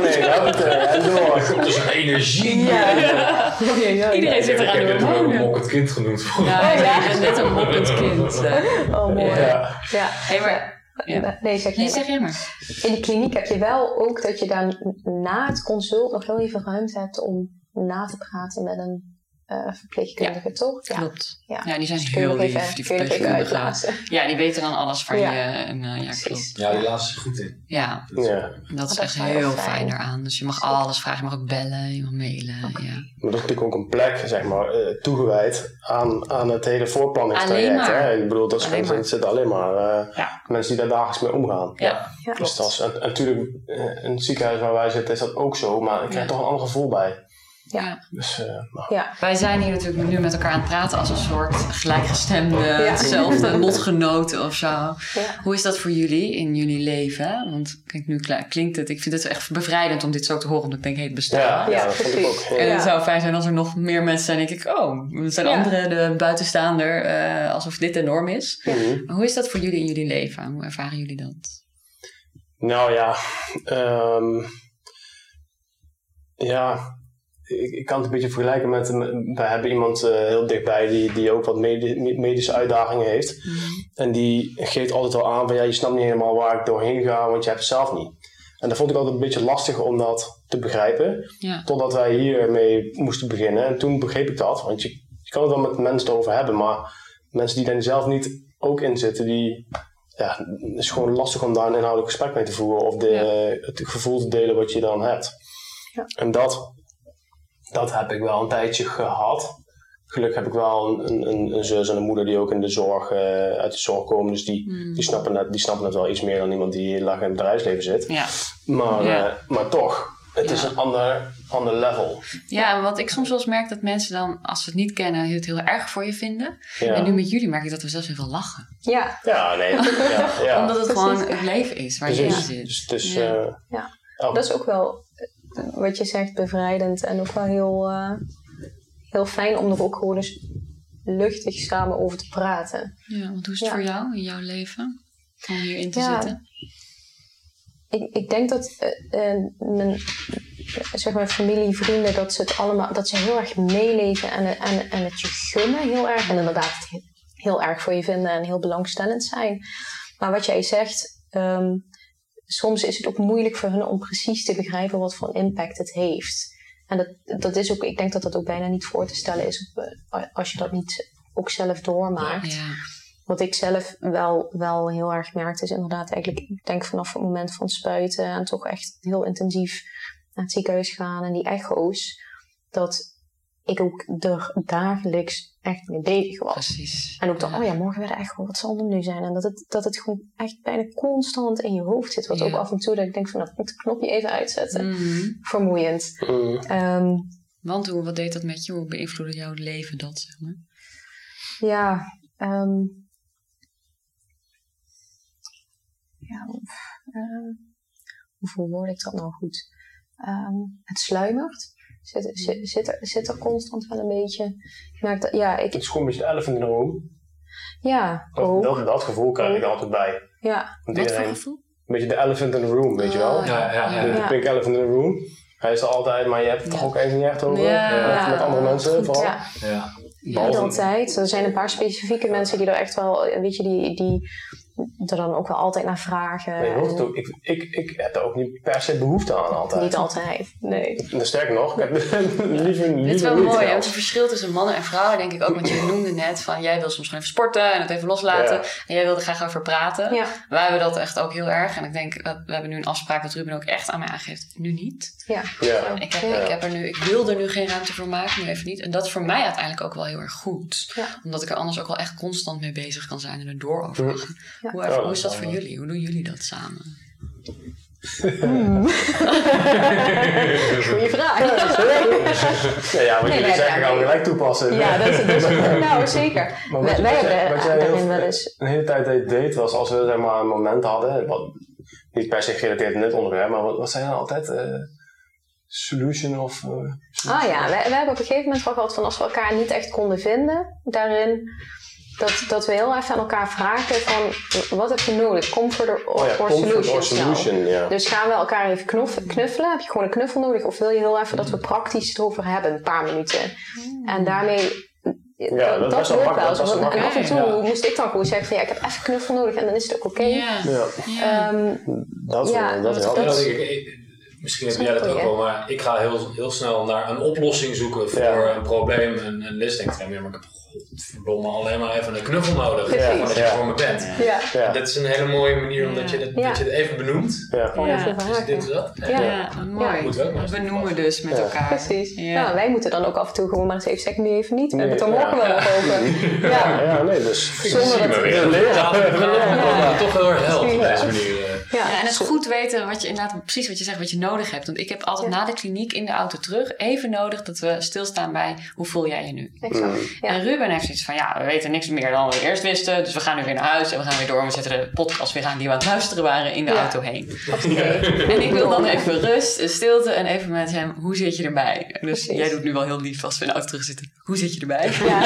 Nee, en door. Dat is een energie. Ja. Ja, ja, Iedereen zit er aan Ik de heb het wel een hormonen. mokkend kind genoemd. Ja, ja. ik net een mokkend kind. eh. Oh, mooi. Ja. Ja. Hé, maar... Ja. Nee, zeg Nee, je. zeg jij maar. In de kliniek heb je wel ook dat je dan na het consult nog heel even ruimte hebt om na te praten met een eh, verpleegkundige, toch? Ja. Klopt. Ja. Ja, die zijn Dus heel even- lief, die verpleegkundigen. Ja, die weten dan alles van Ja. je. En, eh, ja, klopt. Ja, die laatste is goed in. Ja, Ja, dat is dat echt heel fijn. fijn daaraan. Dus je mag alles vragen, je mag ook bellen, je mag mailen. Ja. maar dat is natuurlijk ook een plek, zeg maar, eh, toegewijd aan, aan het hele voorplanningstraject. Hè? Ik bedoel, dat is Alleen gewoon, maar. zitten alleen maar eh, Ja. mensen die daar dagelijks mee omgaan. Ja, Ja. Dus dat is, en, en natuurlijk, eh, in het ziekenhuis waar wij zitten is dat ook zo, maar ik krijg Ja. toch een ander gevoel bij. Ja. Dus, eh, nou, Wij zijn hier natuurlijk nu met elkaar aan het praten als een soort gelijkgestemde, hetzelfde lotgenoten of zo. Ja. Hoe is dat voor jullie in jullie leven? Want kijk, nu klinkt het, ik vind het echt bevrijdend om dit zo te horen, omdat ik denk, hé, het bestaat. ja, ja, Ja, dat vond ik ook. precies. Ja. En Ja. het zou fijn zijn als er nog meer mensen zijn, denk ik, oh, we zijn Ja. anderen, de buitenstaander, eh, alsof dit de norm is. Maar hoe is dat voor jullie in jullie leven? Hoe ervaren jullie dat? Nou ja, ehm, ja, ik, ik kan het een beetje vergelijken met, we hebben iemand eh, heel dichtbij die, die ook wat medi- medische uitdagingen heeft. En die geeft altijd wel aan van, ja, je snapt niet helemaal waar ik doorheen ga, want je hebt het zelf niet. En dat vond ik altijd een beetje lastig om dat te begrijpen, Ja, totdat wij hiermee moesten beginnen. En toen begreep ik dat, want je, je kan het wel met mensen over hebben, maar mensen die daar zelf niet ook in zitten, die, ja, het is gewoon lastig om daar een inhoudelijk gesprek mee te voeren of de, Ja. het gevoel te delen wat je dan hebt. Ja. En dat, dat heb ik wel een tijdje gehad. gelukkig heb ik wel een, een, een zus en een moeder die ook in de zorg, eh, uit de zorg komen. Dus die, Hmm. die, snappen het, die snappen het wel iets meer dan iemand die heel lang in het bedrijfsleven zit. Ja. Maar, Ja. eh, maar toch, het is een ander, ander level. ja, en wat ik soms wel eens merk dat mensen dan, als ze het niet kennen, het heel erg voor je vinden. Ja, En nu met jullie merk ik dat we zelfs even lachen. Ja, ja nee. Ja, ja. Omdat het Precies, gewoon het leven is waar je in zit. Dus eh, Ja. elk- dat is ook wel wat je zegt, bevrijdend. En ook wel heel, eh, heel fijn om er ook gewoon eens luchtig samen over te praten. Ja, want hoe is het Ja. voor jou in jouw leven? Om hierin te Ja. zitten? Ik, ik denk dat eh, eh, mijn zeg maar, familie, vrienden, dat ze het allemaal, dat ze heel erg meeleven en, en, en het je gunnen heel erg. En inderdaad heel erg voor je vinden en heel belangstellend zijn. Maar wat jij zegt, ehm, soms is het ook moeilijk voor hun om precies te begrijpen wat voor een impact het heeft. En dat, dat is ook, ik denk dat dat ook bijna niet voor te stellen is eh, als je dat niet ook zelf doormaakt. Ja. Wat ik zelf wel, wel heel erg merkte, is inderdaad eigenlijk, ik denk vanaf het moment van spuiten en toch echt heel intensief naar het ziekenhuis gaan en die echo's, dat ik ook er dagelijks echt mee bezig was. Precies. En ook dan, oh ja, morgen weer de echo, wat zal er nu zijn? En dat het, dat het gewoon echt bijna constant in je hoofd zit. Wat Ja. ook af en toe dat ik denk van, nou, ik moet het knopje even uitzetten. Mhm. Vermoeiend. mm, Ehm, Want hoe, wat deed dat met je? Hoe beïnvloedde jouw leven dat? Zeg maar? Ja, ehm ja, ehm, hoe verwoord ik dat nou goed? Ehm, het sluimert. Zit, zit, zit, er, zit er constant wel een beetje. Dat, ja, ik, het is gewoon een beetje de elephant in the room. ja, Dat, ook. dat, dat gevoel krijg ik er altijd bij. Ja, Want Wat voor iedereen, gevoel? een beetje de elephant in the room, weet je wel? Oh, Ja, ja, ja. De Ja. pink elephant in the room. Hij is er altijd, maar je hebt het toch ook even niet echt over. Ja. eh, met andere mensen vooral. ja. Ja. Niet altijd. Er zijn een paar specifieke mensen die er echt wel, weet je, die, die er dan ook wel altijd naar vragen. Nee, En ook, ik, ik, ik heb er ook niet per se behoefte aan altijd. Niet altijd, nee. En Sterker nog, ik heb liever, liever Dit is wel niet mooi, want het verschil tussen mannen en vrouwen, denk ik ook. Want je noemde net van jij wil soms gewoon even sporten en het even loslaten. Ja. En jij wilde er graag over praten. Ja, Wij hebben dat echt ook heel erg. En ik denk, dat we hebben nu een afspraak dat Ruben ook echt aan mij aangeeft. Nu niet. ja. Ja. Ik, heb, ik, heb er nu, ik wil er nu geen ruimte voor maken, nu even niet. En dat is voor mij uiteindelijk ook wel heel erg goed. Ja. Omdat ik er anders ook wel echt constant mee bezig kan zijn en er door over. Hoe, even- Oh, hoe is dat voor jullie? Hoe doen jullie dat samen? Goeie vraag. Ja, wat Nee, jullie zeggen ja, gaan we gelijk toepassen. Ja, dat is het. Dus, nou, zeker. Maar wat, wij wat jij- hebben wat jij daarin heel- wel eens... een hele tijd deed, deed was als we zeg maar, een moment hadden, wat niet per se gerelateerd aan dit onderwerp, maar wat, wat zijn dan altijd eh, solution of... eh, Ah ja, wij, wij hebben op een gegeven moment wel gehad van als we elkaar niet echt konden vinden daarin, dat, dat we heel even aan elkaar vragen van wat heb je nodig? Comfort or, oh ja, or comfort solution. or solution, ja. Dus gaan we elkaar even knuffelen? Heb je gewoon een knuffel nodig? Of wil je heel even dat we praktisch het over hebben, een paar minuten? En daarmee... Ja, dat wel zo. dat is wel En af en toe ja. moest ik dan gewoon zeggen van ja, ik heb even knuffel nodig en dan is het ook oké. Ja. ja, ja. Ehm, dat, Ja, dat, dat- dat- dat misschien heb jij dat ook wel, maar ik ga heel, heel snel naar een oplossing zoeken voor Ja. een probleem. En, en Liz denkt, ja, maar ik heb godverdomme alleen maar even een knuffel nodig. Precies. Gewoon dat je Ja. voor me bent. ja, Ja, Dat is een hele mooie manier omdat je, dat, Ja. dat je het even benoemt. ja. vragen. dit is dat? Ja. Ja, mooi. We We noemen dus met Ja. elkaar. Precies. Ja. Nou, wij moeten dan ook af en toe gewoon maar eens even zeggen, nu even niet. We Nee, hebben het er morgen ja. wel nog over. Ja, Ja, ja, nee, dus... Zonder dat- me weer. Ja. Ja, dat toch heel erg helpt op deze manier. Ja. Ja, en het goed weten wat je inderdaad precies wat je zegt, wat je nodig hebt. Want ik heb altijd Ja. na de kliniek in de auto terug even nodig dat we stilstaan bij hoe voel jij je nu. Exact. Ja. En Ruben heeft zoiets van ja, we weten niks meer dan we eerst wisten. Dus we gaan nu weer naar huis en we gaan weer door. En we zetten de podcast weer aan die we aan het luisteren waren in de Ja. auto heen. En ik wil dan even rust, en stilte en even met hem, hoe zit je erbij? Dus Precies. jij doet nu wel heel lief als we in de auto terug zitten. Hoe zit je erbij? Ja.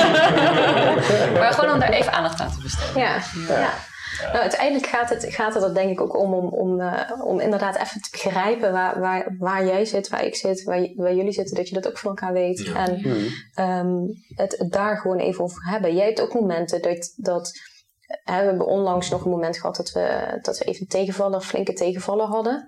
maar gewoon om daar even aandacht aan te besteden. Ja. ja. Nou, uiteindelijk gaat het, gaat het er denk ik ook om om, om, eh, om inderdaad even te begrijpen waar, waar, waar jij zit, waar ik zit, waar, waar jullie zitten, dat je dat ook van elkaar weet. Ja. En Hmm. ehm, het, het daar gewoon even over hebben. Jij hebt ook momenten dat, dat we hebben onlangs nog een moment gehad dat we, dat we even een tegenvaller, flinke tegenvallen hadden.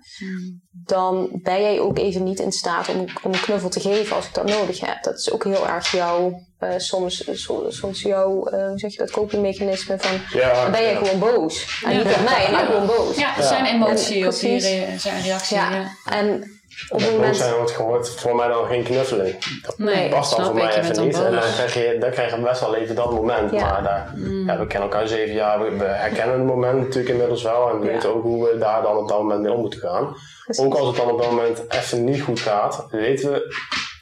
Dan ben jij ook even niet in staat om, om een knuffel te geven als ik dat nodig heb. Dat is ook heel erg jouw, eh, soms, soms, soms jouw, eh, hoe zeg je dat, copingmechanisme van Ja, dan ben je ja. gewoon boos. En Ja. niet op mij, maar Ja. gewoon boos. Ja, zijn emotie En of die precies. re- zijn reactie. Ja. Ja. En op Dat het moment... zijn wordt gehoord voor mij dan geen knuffeling. Dat Nee, past dan voor mij even niet. En dan krijg je, dan krijg je best wel even dat moment. Ja. Maar daar, Mm. ja, we kennen elkaar zeven jaar, we, we herkennen het moment natuurlijk inmiddels wel. En we Ja. weten ook hoe we daar dan op dat moment mee om moeten gaan. Precies. Ook als het dan op dat moment even niet goed gaat, weten we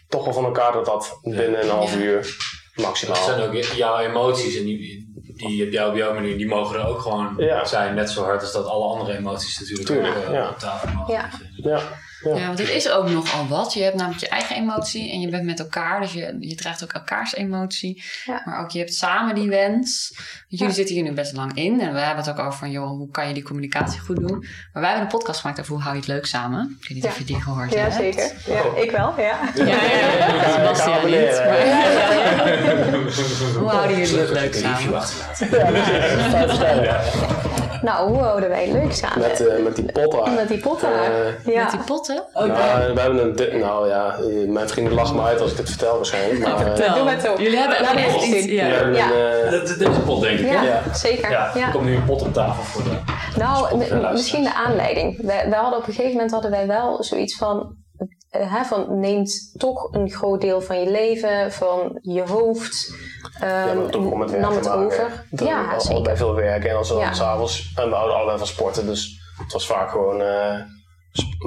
toch wel van elkaar dat dat binnen een half Ja. uur Dat maximaal. zijn ook jouw emoties en die, die heb jij op jouw manier, die mogen er ook gewoon Ja. zijn. Net zo hard als dat alle andere emoties natuurlijk Tuurlijk, ook, eh, ja. op tafel mogen Ja. Ja. Ja, want het is ook nogal wat. Je hebt namelijk je eigen emotie en je bent met elkaar. Dus je, je draagt ook elkaars emotie. Ja. Maar ook je hebt samen die wens. Want jullie Ja. zitten hier nu best lang in. En we hebben het ook over van, joh, hoe kan je die communicatie goed doen? Maar wij hebben een podcast gemaakt over hoe hou je het leuk samen. Ik weet niet Ja. of je die gehoord Ja, hebt. zeker. Ja, ik wel, ja. Ja, ja, ja. Sebastian niet. maar- Ja, ja, ja. Hoe houden jullie het leuk samen? achterlaten. Nou, hoe houden wij het leuk samen? Met, eh, met die potten. Met die potten. Eh, ja. Met die potten? Nou, we hebben een, di- nou ja, mijn vrienden lachen me uit als ik dit vertel waarschijnlijk. Maar, eh, Vertel. Doe maar toe. Jullie hebben echt iets... we Ja. hebben Ja. een, Dat- Deze pot denk ik. Ja, hè? Ja. zeker. Ja, Ja. er komt nu een pot op tafel voor de... Nou, misschien de aanleiding. Wij, wij hadden op een gegeven moment hadden wij wel zoiets van, hè, van neemt toch een groot deel van je leven, van je hoofd, ja, ehm, maar ook wel met werk nam het maken. over. Dat Ja, we al- zeker. allebei veel werken en dan zo Ja. s'avonds. En we houden allebei van sporten, dus het was vaak gewoon eh,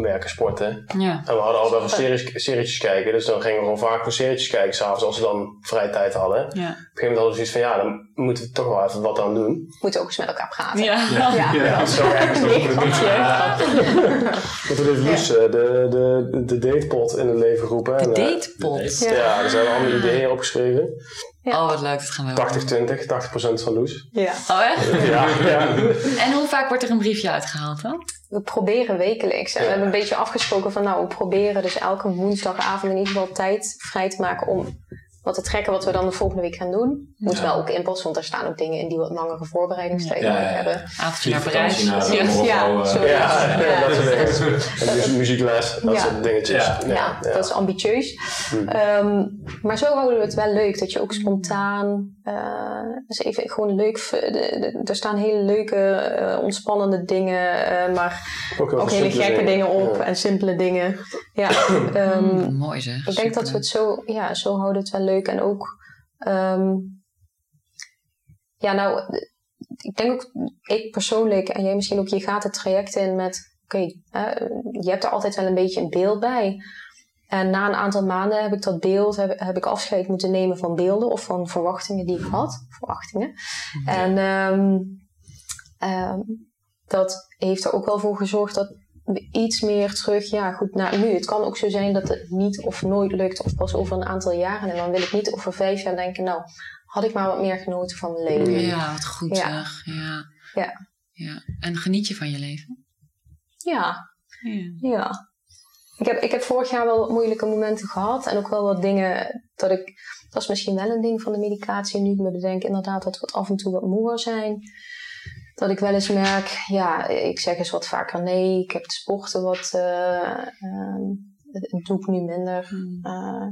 werken, sporten. Ja. En we hadden allebei van series, serietjes kijken, dus dan gingen we gewoon vaak voor serietjes kijken s'avonds als we dan vrije tijd hadden. Op een Ja. gegeven moment hadden we zoiets van, ja, dan moeten we toch wel even wat aan doen. Moeten ook eens met elkaar praten. Ja. Ja. Ja, zo ergens Nee, toen heeft Loes eh, de, de, de datepot in het leven geroepen. De eh, datepot. Ja. Ja, er zijn allemaal ideeën opgeschreven. Oh, wat leuk. Dat gaan we ook 80-20, 80% van Loes. Ja. Oh, echt? Ja, ja. En hoe vaak wordt er een briefje uitgehaald dan? We proberen wekelijks. En we hebben een beetje afgesproken van nou, we proberen dus elke woensdagavond in ieder geval tijd vrij te maken om wat te trekken wat we dan de volgende week gaan doen. Moet Ja. wel ook inpassen, want er staan ook dingen in die wat langere voorbereidingstijd Ja, ja, nodig ja. hebben. Avondje naar Parijs. de Ja, ja, eh. Ja, Ja, dat soort dingen. dus muziekles, dat Ja. soort dingetjes. Ja. Ja, dat is ambitieus. Ehm, maar zo houden we het wel leuk. Dat je ook spontaan. eh dus even gewoon leuk. er staan hele leuke, eh, ontspannende dingen. eh, maar Ook, hele gekke dingen op. Ja. En simpele dingen. Ja, Mm, mooi zeg. ik denk dat we het zo. Ja, zo houden het wel leuk. En ook. ehm, ja, nou. Ik denk ook. Ik persoonlijk. En jij misschien ook. Je gaat het traject in met. Oké, je hebt er altijd wel een beetje een beeld bij. En na een aantal maanden heb ik dat beeld, heb, heb ik afscheid moeten nemen van beelden of van verwachtingen die ik had. Verwachtingen. En ehm, dat heeft er ook wel voor gezorgd dat iets meer terug, ja goed, naar nu. Het kan ook zo zijn dat het niet of nooit lukt of pas over een aantal jaren. En dan wil ik niet over vijf jaar denken, nou, had ik maar wat meer genoten van mijn leven. Ja, wat goed Ja. zeg. Ja. Ja. ja. En geniet je van je leven? Ja, Ja. Ja. Ik heb, ik heb vorig jaar wel wat moeilijke momenten gehad. En ook wel wat dingen dat ik... Dat is misschien wel een ding van de medicatie. Nu ik me bedenk inderdaad dat we af en toe wat moeer zijn. Dat ik wel eens merk... Ja, ik zeg eens wat vaker nee. Ik heb het sporten wat... eh, ehm, het doe ik nu minder. Mm. Eh,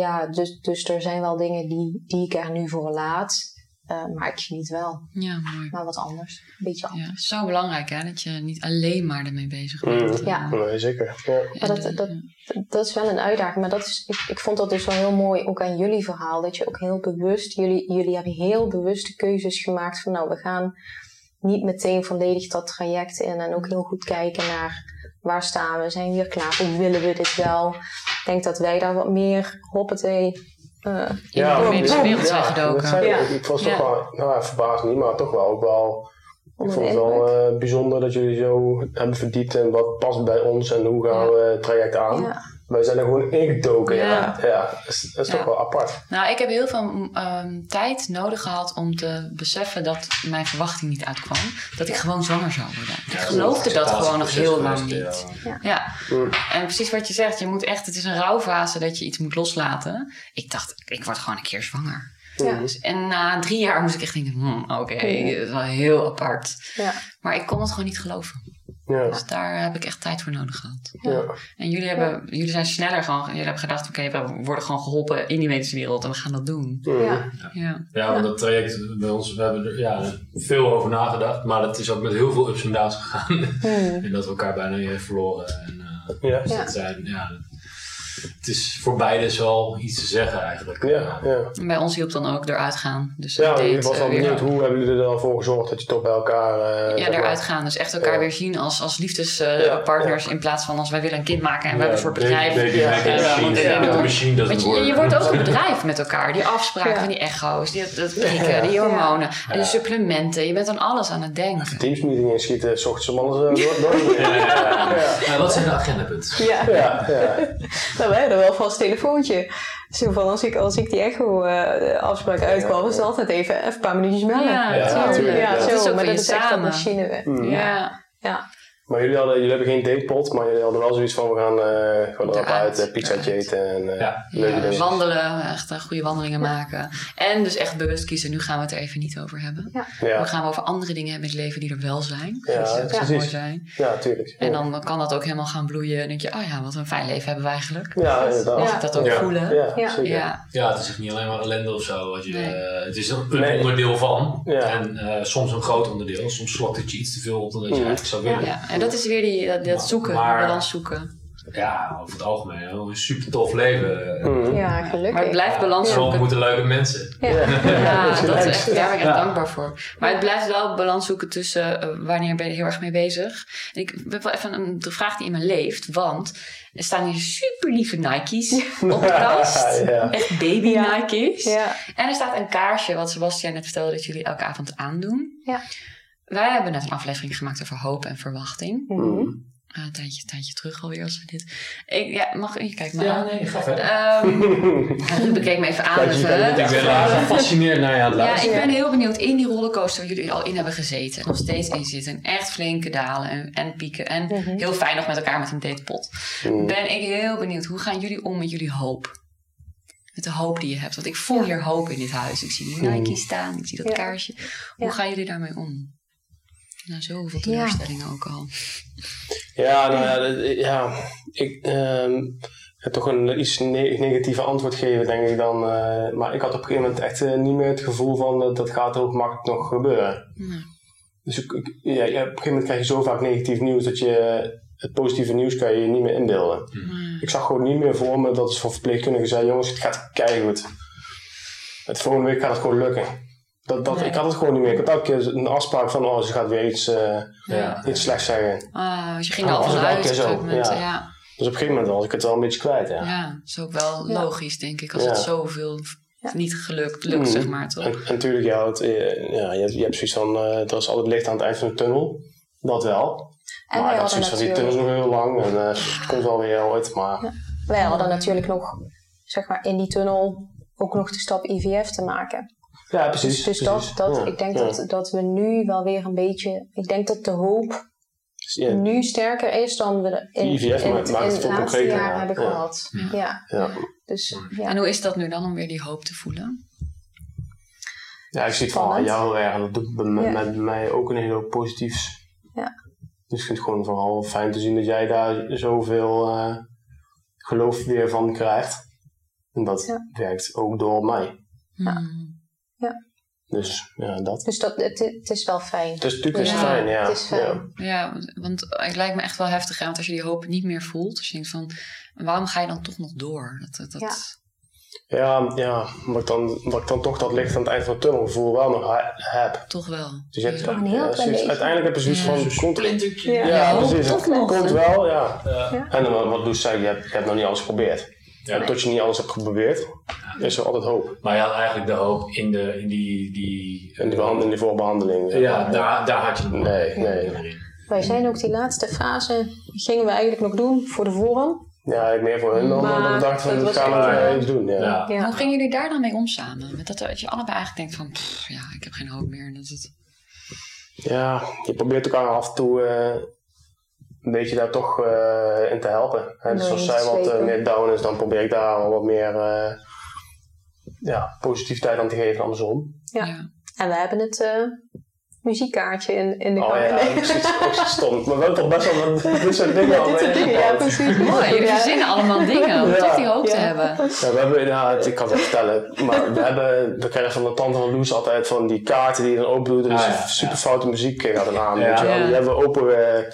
ja, dus, dus er zijn wel dingen die, die ik er nu voor laat. Eh, maar ik geniet wel. Ja, mooi. Maar wat anders. Een beetje anders. Ja, zo belangrijk hè, dat je niet alleen maar ermee bezig bent. Mm. Ja. Nee, zeker. Ja. Maar dat- de- dat- dat is wel een uitdaging. Maar dat is, ik, ik vond dat dus wel heel mooi, ook aan jullie verhaal. Dat je ook heel bewust, jullie, jullie hebben heel bewuste keuzes gemaakt van nou, we gaan niet meteen volledig dat traject in. En ook heel goed kijken naar waar staan we, zijn we weer klaar, hoe willen we dit wel. Ik denk dat wij daar wat meer, hoppatee, eh In de wereld zijn gedoken. Ja. Ik, was toch Ja. wel, nou ja, verbaasd niet, maar toch wel ook wel. Ik vond het wel eh, bijzonder dat jullie zo hebben verdiept in wat past bij ons en hoe gaan Ja. we het traject aan. Ja. Wij zijn er gewoon ingedoken. Ja, Ja. ja. dat is, dat is Ja. toch wel apart. Nou, ik heb heel veel ehm, tijd nodig gehad om te beseffen dat mijn verwachting niet uitkwam. Dat ik gewoon zwanger zou worden. ik geloofde dat gewoon nog heel lang niet. Ja, Mm. en precies wat je zegt, je moet echt, het is een rouwfase dat je iets moet loslaten. Ik dacht, ik word gewoon een keer zwanger. Ja. Dus, en na drie jaar moest ik echt denken, hmm, oké, dat is wel heel apart. Ja. Maar ik kon het gewoon niet geloven. Ja. Dus daar heb ik echt tijd voor nodig gehad. Ja. En jullie, hebben, jullie zijn sneller gewoon, jullie hebben gedacht, oké, we worden gewoon geholpen in die medische wereld en we gaan dat doen. Ja. Ja, Ja, want dat traject bij ons, we hebben er ja, veel over nagedacht. Maar het is ook met heel veel ups en downs gegaan. Hmm. en dat we elkaar bijna weer verloren. En, Ja. Dus dat zijn, ja, het is voor beide wel iets te zeggen eigenlijk. Ja, ja. Bij ons hielp dan ook eruit gaan. Dus Ja, ik was wel eh, weer- benieuwd, hoe hebben jullie er dan voor gezorgd dat je toch bij elkaar... eh, Ja, eruit gaan. Dus echt elkaar Ja. weer zien als, als liefdespartners. ja. In plaats van als wij willen een kind maken en we hebben een soort baby- bedrijf. Je, wordt ook een bedrijf met elkaar. Die afspraken Ja. van die echo's, die, dat prikken, Ja. die hormonen, en de supplementen. Je bent aan alles aan het denken. Teamsmeeting inschieten, s ochtends om alles eh, door. door Ja, ja, ja. Ja. Wat zijn de agendapunten? Ja. Wij hadden wel vast telefoontje. Zo van als ik, als ik die echo-afspraak uitkwam, was het altijd even, even een paar minuutjes bellen. Ja, Ja, tuurlijk. tuurlijk, ja. zo, Het is ook maar dat is echt een samen. machine. Mm. Ja. Ja. Maar jullie, hadden, jullie hebben geen datepot, maar jullie hadden wel zoiets van we gaan eh gewoon erop uit, uh, pizzaatje eruit. eten en eh, Ja. leuke Ja, dingen. wandelen, echt eh, goede wandelingen maken. En dus echt bewust kiezen. Nu gaan we het er even niet over hebben. Nu Ja, gaan we over andere dingen hebben in het leven die er wel zijn. Ja, die ook precies. mooi zijn. ja, tuurlijk. En dan kan dat ook helemaal gaan bloeien. En denk je, oh ja, wat een fijn leven hebben we eigenlijk. Ja, inderdaad. Mag Ja. ik dat ook Ja. voelen? Ja, Ja. zeker. Ja. Ja, het is echt niet alleen maar ellende of zo. Wat je, Nee. eh, het is een, Nee. onderdeel van. Ja. En eh, soms een groot onderdeel. Soms slokt het je iets te veel op dan dat je Mhm. eigenlijk zou willen. En dat is weer die, dat, dat zoeken, Maar- balans zoeken. Ja, over het algemeen. Een super tof leven. Mhm. ja, gelukkig. Maar het blijft balans Zo zoeken. moeten leuke mensen. Ja. Ja, dat is echt, daar ben ik Ja. dankbaar voor. Maar het blijft wel balans zoeken tussen eh, wanneer ben je er heel erg mee bezig. En ik heb wel even een de vraag die in me leeft. Want er staan hier super lieve Nike's op de kast. Ja. Echt baby Ja. Nike's. Ja. En er staat een kaarsje, wat Sebastian net vertelde dat jullie elke avond aandoen. Ja. Wij hebben net een aflevering gemaakt over hoop en verwachting. Mhm. Ah, een tijdje, een tijdje terug alweer als we dit. Ik, ja, mag je kijken maar Ja, aan. nee, ga verder. Ehm, Ruben keek me even aan. Kijk, even, kan hè. dit Ik ben eh, gefascineerd naar je aan het Ja, luisteren. ik ben heel benieuwd in die rollercoaster waar jullie al in hebben gezeten. En nog steeds in zitten. En echt flinke dalen en, en pieken. En Mhm. heel fijn nog met elkaar met een datepot. Mhm. Ben ik heel benieuwd. Hoe gaan jullie om met jullie hoop? Met de hoop die je hebt. Want ik voel Ja. hier hoop in dit huis. Ik zie die Mhm. Nike staan. Ik zie dat Ja. kaarsje. Hoe Ja. gaan jullie daarmee om? Nou, zoveel Ja. teleurstellingen ook al. Ja, nou ja, ik ehm, ga toch een iets ne- negatieve antwoord geven, denk ik dan. eh, maar ik had op een gegeven moment echt eh, niet meer het gevoel van dat dat gaat heel gemakkelijk nog gebeuren. Nou, Dus ik, ik- ja, op een gegeven moment krijg je zo vaak negatief nieuws dat je het positieve nieuws kan je niet meer inbeelden. Ik zag gewoon niet meer voor me dat ze van verpleegkundigen zei, jongens, het gaat keihard. Het volgende week gaat het gewoon lukken. Dat, dat, Nee. Ik had het gewoon niet meer. Ik had elke keer een afspraak van, oh, ze gaat weer iets, eh, Ja. iets slechts zeggen. Ah, dus je ging er al vanuit. elke keer op zo, een gegeven moment. ja. Ja. Dus op een gegeven moment was ik het wel een beetje kwijt, ja. Ja, dat is ook wel Ja. logisch, denk ik. Als Ja. het zoveel Ja. niet gelukt, lukt, Mhm. zeg maar, toch? En, en natuurlijk, ja, het, eh, ja, je, hebt, je hebt zoiets van, eh er is altijd licht aan het eind van de tunnel. Dat wel. En maar hadden, zoiets van, die tunnel is nog heel lang en eh, het komt wel weer ooit. Maar wij hadden natuurlijk nog, zeg maar, in die tunnel ook nog de stap IVF te maken. Ja, precies. Dus, dus precies. dat, dat Ja, ik denk ja. dat, dat we nu wel weer een beetje, ik denk dat de hoop Ja, nu sterker is dan we in, IVF in, het, het in veel het laatste jaar ja. hebben Ja. gehad. Ja. Ja. ja. Dus ja. En hoe is dat nu dan om weer die hoop te voelen? Ja, ik zie het van Spannend. jou heel erg. En dat doet bij, Ja. met mij ook een hele hoop positiefs. Ja. Dus ik vind het gewoon vooral fijn te zien dat jij daar zoveel eh, geloof weer van krijgt. En dat Ja. werkt ook door mij. Ja. Hmm. Dus ja, dat. Dus dat, het, het is wel fijn. Dus natuurlijk is het Ja, fijn, ja. het is fijn. Ja. Ja, want het lijkt me echt wel heftig. hè, Want als je die hoop niet meer voelt, als je denkt van, waarom ga je dan toch nog door? Dat, dat, dat- Ja, ja omdat, ik dan, omdat ik dan toch dat licht aan het eind van de tunnelgevoel wel nog heb. Toch wel. Dus je hebt, Ja. Toch een heel ja, uiteindelijk heb je zoiets Ja. van... Zo'n Komt. Ja. ja, Ja, precies. Het komt wel, ja. Ja. En dan wat Loes zei, je hebt, je hebt nog niet alles geprobeerd. Ja. En tot je niet alles hebt geprobeerd, is er altijd hoop. Maar je had eigenlijk de hoop in, de, in die... die In die, behandeling, in die voorbehandeling. ja, daar, daar had je het nog Nee, nee. Wij zijn ook die laatste fase, gingen we eigenlijk nog doen voor de vorm. Ja, ik meer voor hun dan Maar dan dat ik dacht van, dat gaan we iets doen. Ja. Ja. Ja. Hoe gingen jullie daar dan mee om samen? Met dat, dat je allebei eigenlijk denkt van, pff, ja, ik heb geen hoop meer. en Dat het... Ja, je probeert elkaar af en toe eh, een beetje daar toch eh, in te helpen. Hè, dus als zij wat eh, meer down is, dan probeer ik daar al wat meer eh, ja, positiviteit aan te geven, andersom. Ja. En we hebben het eh, muziekkaartje in, in de Oh kamer. ja, Nee. precies, ook stom. Maar we hebben toch best wel wat dit soort dingen al Dit soort dingen, ja, precies. Mooi, jullie Ja. verzinnen allemaal dingen om Ja. toch die hoop te Ja. hebben. Ja, we hebben, ja, het- ik kan het wel vertellen, maar we hebben, we krijgen van de tante van Loes altijd van die kaarten die je dan open doet en Ah, ja, super ja. foute muziek gaat dan aan. Ja. Weet je wel. Ja. Die hebben we open, eh,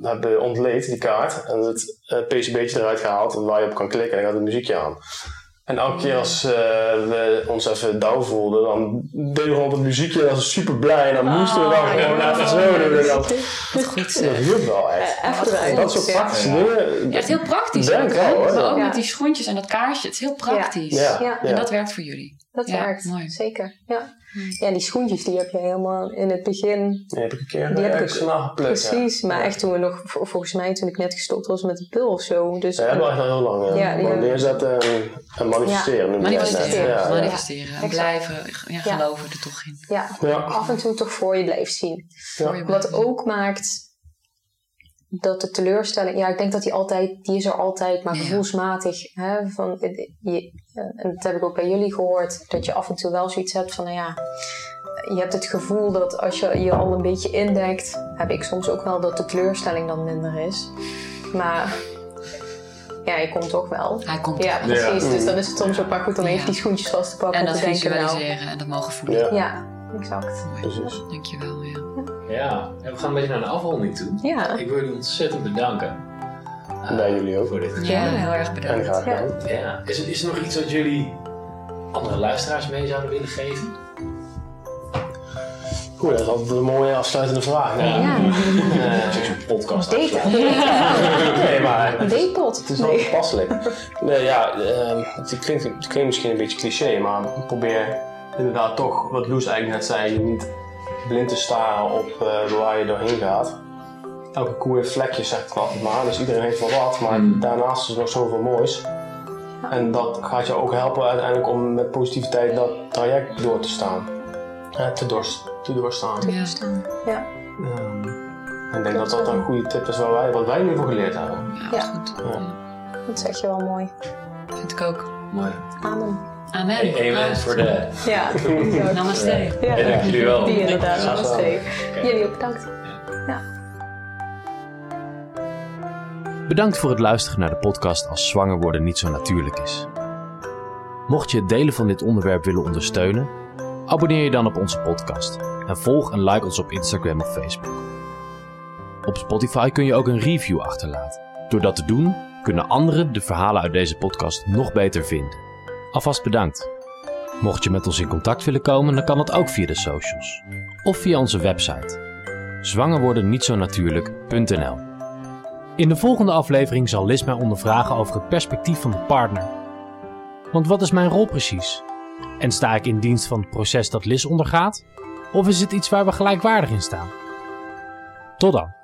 hebben ontleed, die kaart. En het PCB'tje eruit gehaald waar je op kan klikken en dan gaat het muziekje aan. En elke keer als eh, we ons even down voelden, dan deden we gewoon op het muziekje en dan was super blij. En dan moesten we dan gewoon even zo doen. En dat, goed dat hielp wel echt. Eh. Dat soort praktische Ja. dingen. Ja, het is heel praktisch Denk wel, hoor. Maar ook Ja. met die schoentjes en dat kaarsje. Het is heel praktisch. Ja, Ja. En ja. dat werkt voor jullie. Dat Ja, werkt, mooi. zeker. Ja. Hmm. ja, die schoentjes die heb je helemaal in het begin. Die heb ik een keer Die heb ik ergens vandaan geplukt. ja. Precies, maar echt toen we nog, vol- volgens mij toen ik net gestopt was met de pil of zo. Dus Ja, dat hebben we echt al heel lang. Ja. Ja, die hebben- neerzetten en, en manifesteren. Manifesteren. Ja, En blijven ja, Ja. geloven er toch in. ja, Ja. af en toe toch voor je blijft zien. Je Wat ook maakt dat de teleurstelling, ja, ik denk dat die altijd, die is er altijd, maar Ja. gevoelsmatig. Hè, van, eh, je, eh, en dat heb ik ook bij jullie gehoord, dat je af en toe wel zoiets hebt van, nou ja, je hebt het gevoel dat als je je al een beetje indekt, heb ik soms ook wel dat de teleurstelling dan minder is. Maar ja, je komt toch wel. Hij komt Ja, precies. Ja. Dus dan is het soms ook maar goed om even die schoentjes vast te pakken En en dat te denken, nou, visualiseren en dat mogen voelen. Ja. ja, exact. Mooi. Precies. Dankjewel, ja. Ja, en we gaan een beetje naar de afronding toe. Ja, Ik wil jullie ontzettend bedanken. Eh, Bij jullie ook. Voor dit gesprek. Ja, heel erg En bedankt. graag Ja. gedaan. Ja. Is, er, is er nog iets wat jullie andere luisteraars mee zouden willen geven? Goed, dat is altijd een mooie afsluitende vraag. Ja. ja. Ik zo'n podcast Date. Nee, maar Een datepot. het is wel toepasselijk. Nee, ja, ehm, het, klinkt, het klinkt misschien een beetje cliché, maar probeer inderdaad toch, wat Loes eigenlijk net zei, je niet blind te staren op eh, waar je doorheen gaat. Elke koe heeft vlekjes, zegt het altijd maar, dus iedereen heeft wel wat, maar Mm. daarnaast is er nog zoveel moois. En dat gaat je ook helpen uiteindelijk om met positiviteit dat traject door te staan. Eh, te, dorst, te doorstaan. Ja. Ja. Ehm, en ik denk dat dat een goede tip is waar wij, wat wij ieder geval geleerd hebben. Ja, Ja. goed. Ja. Dat zeg je wel mooi. Vind ik ook. Mooi. Amen. Amen. Amen voor de... Ja. Namaste. Ja, dank jullie wel. Die inderdaad. Namaste. Jullie ook bedankt. Bedankt voor het luisteren naar de podcast Als zwanger worden niet zo natuurlijk is. Mocht je het delen van dit onderwerp willen ondersteunen, abonneer je dan op onze podcast volg en like ons op Instagram of Facebook. Op Spotify kun je ook een review achterlaten. Door dat te doen, kunnen anderen de verhalen uit deze podcast nog beter vinden. Alvast bedankt. Mocht je met ons in contact willen komen, dan kan dat ook via de socials of via onze website zwangerwordennietzonatuurlijk.nl in de volgende aflevering zal Liz mij ondervragen over het perspectief van de partner. Want wat is mijn rol precies? En sta ik in dienst van het proces dat Liz ondergaat? Of is het iets waar we gelijkwaardig in staan? Tot dan.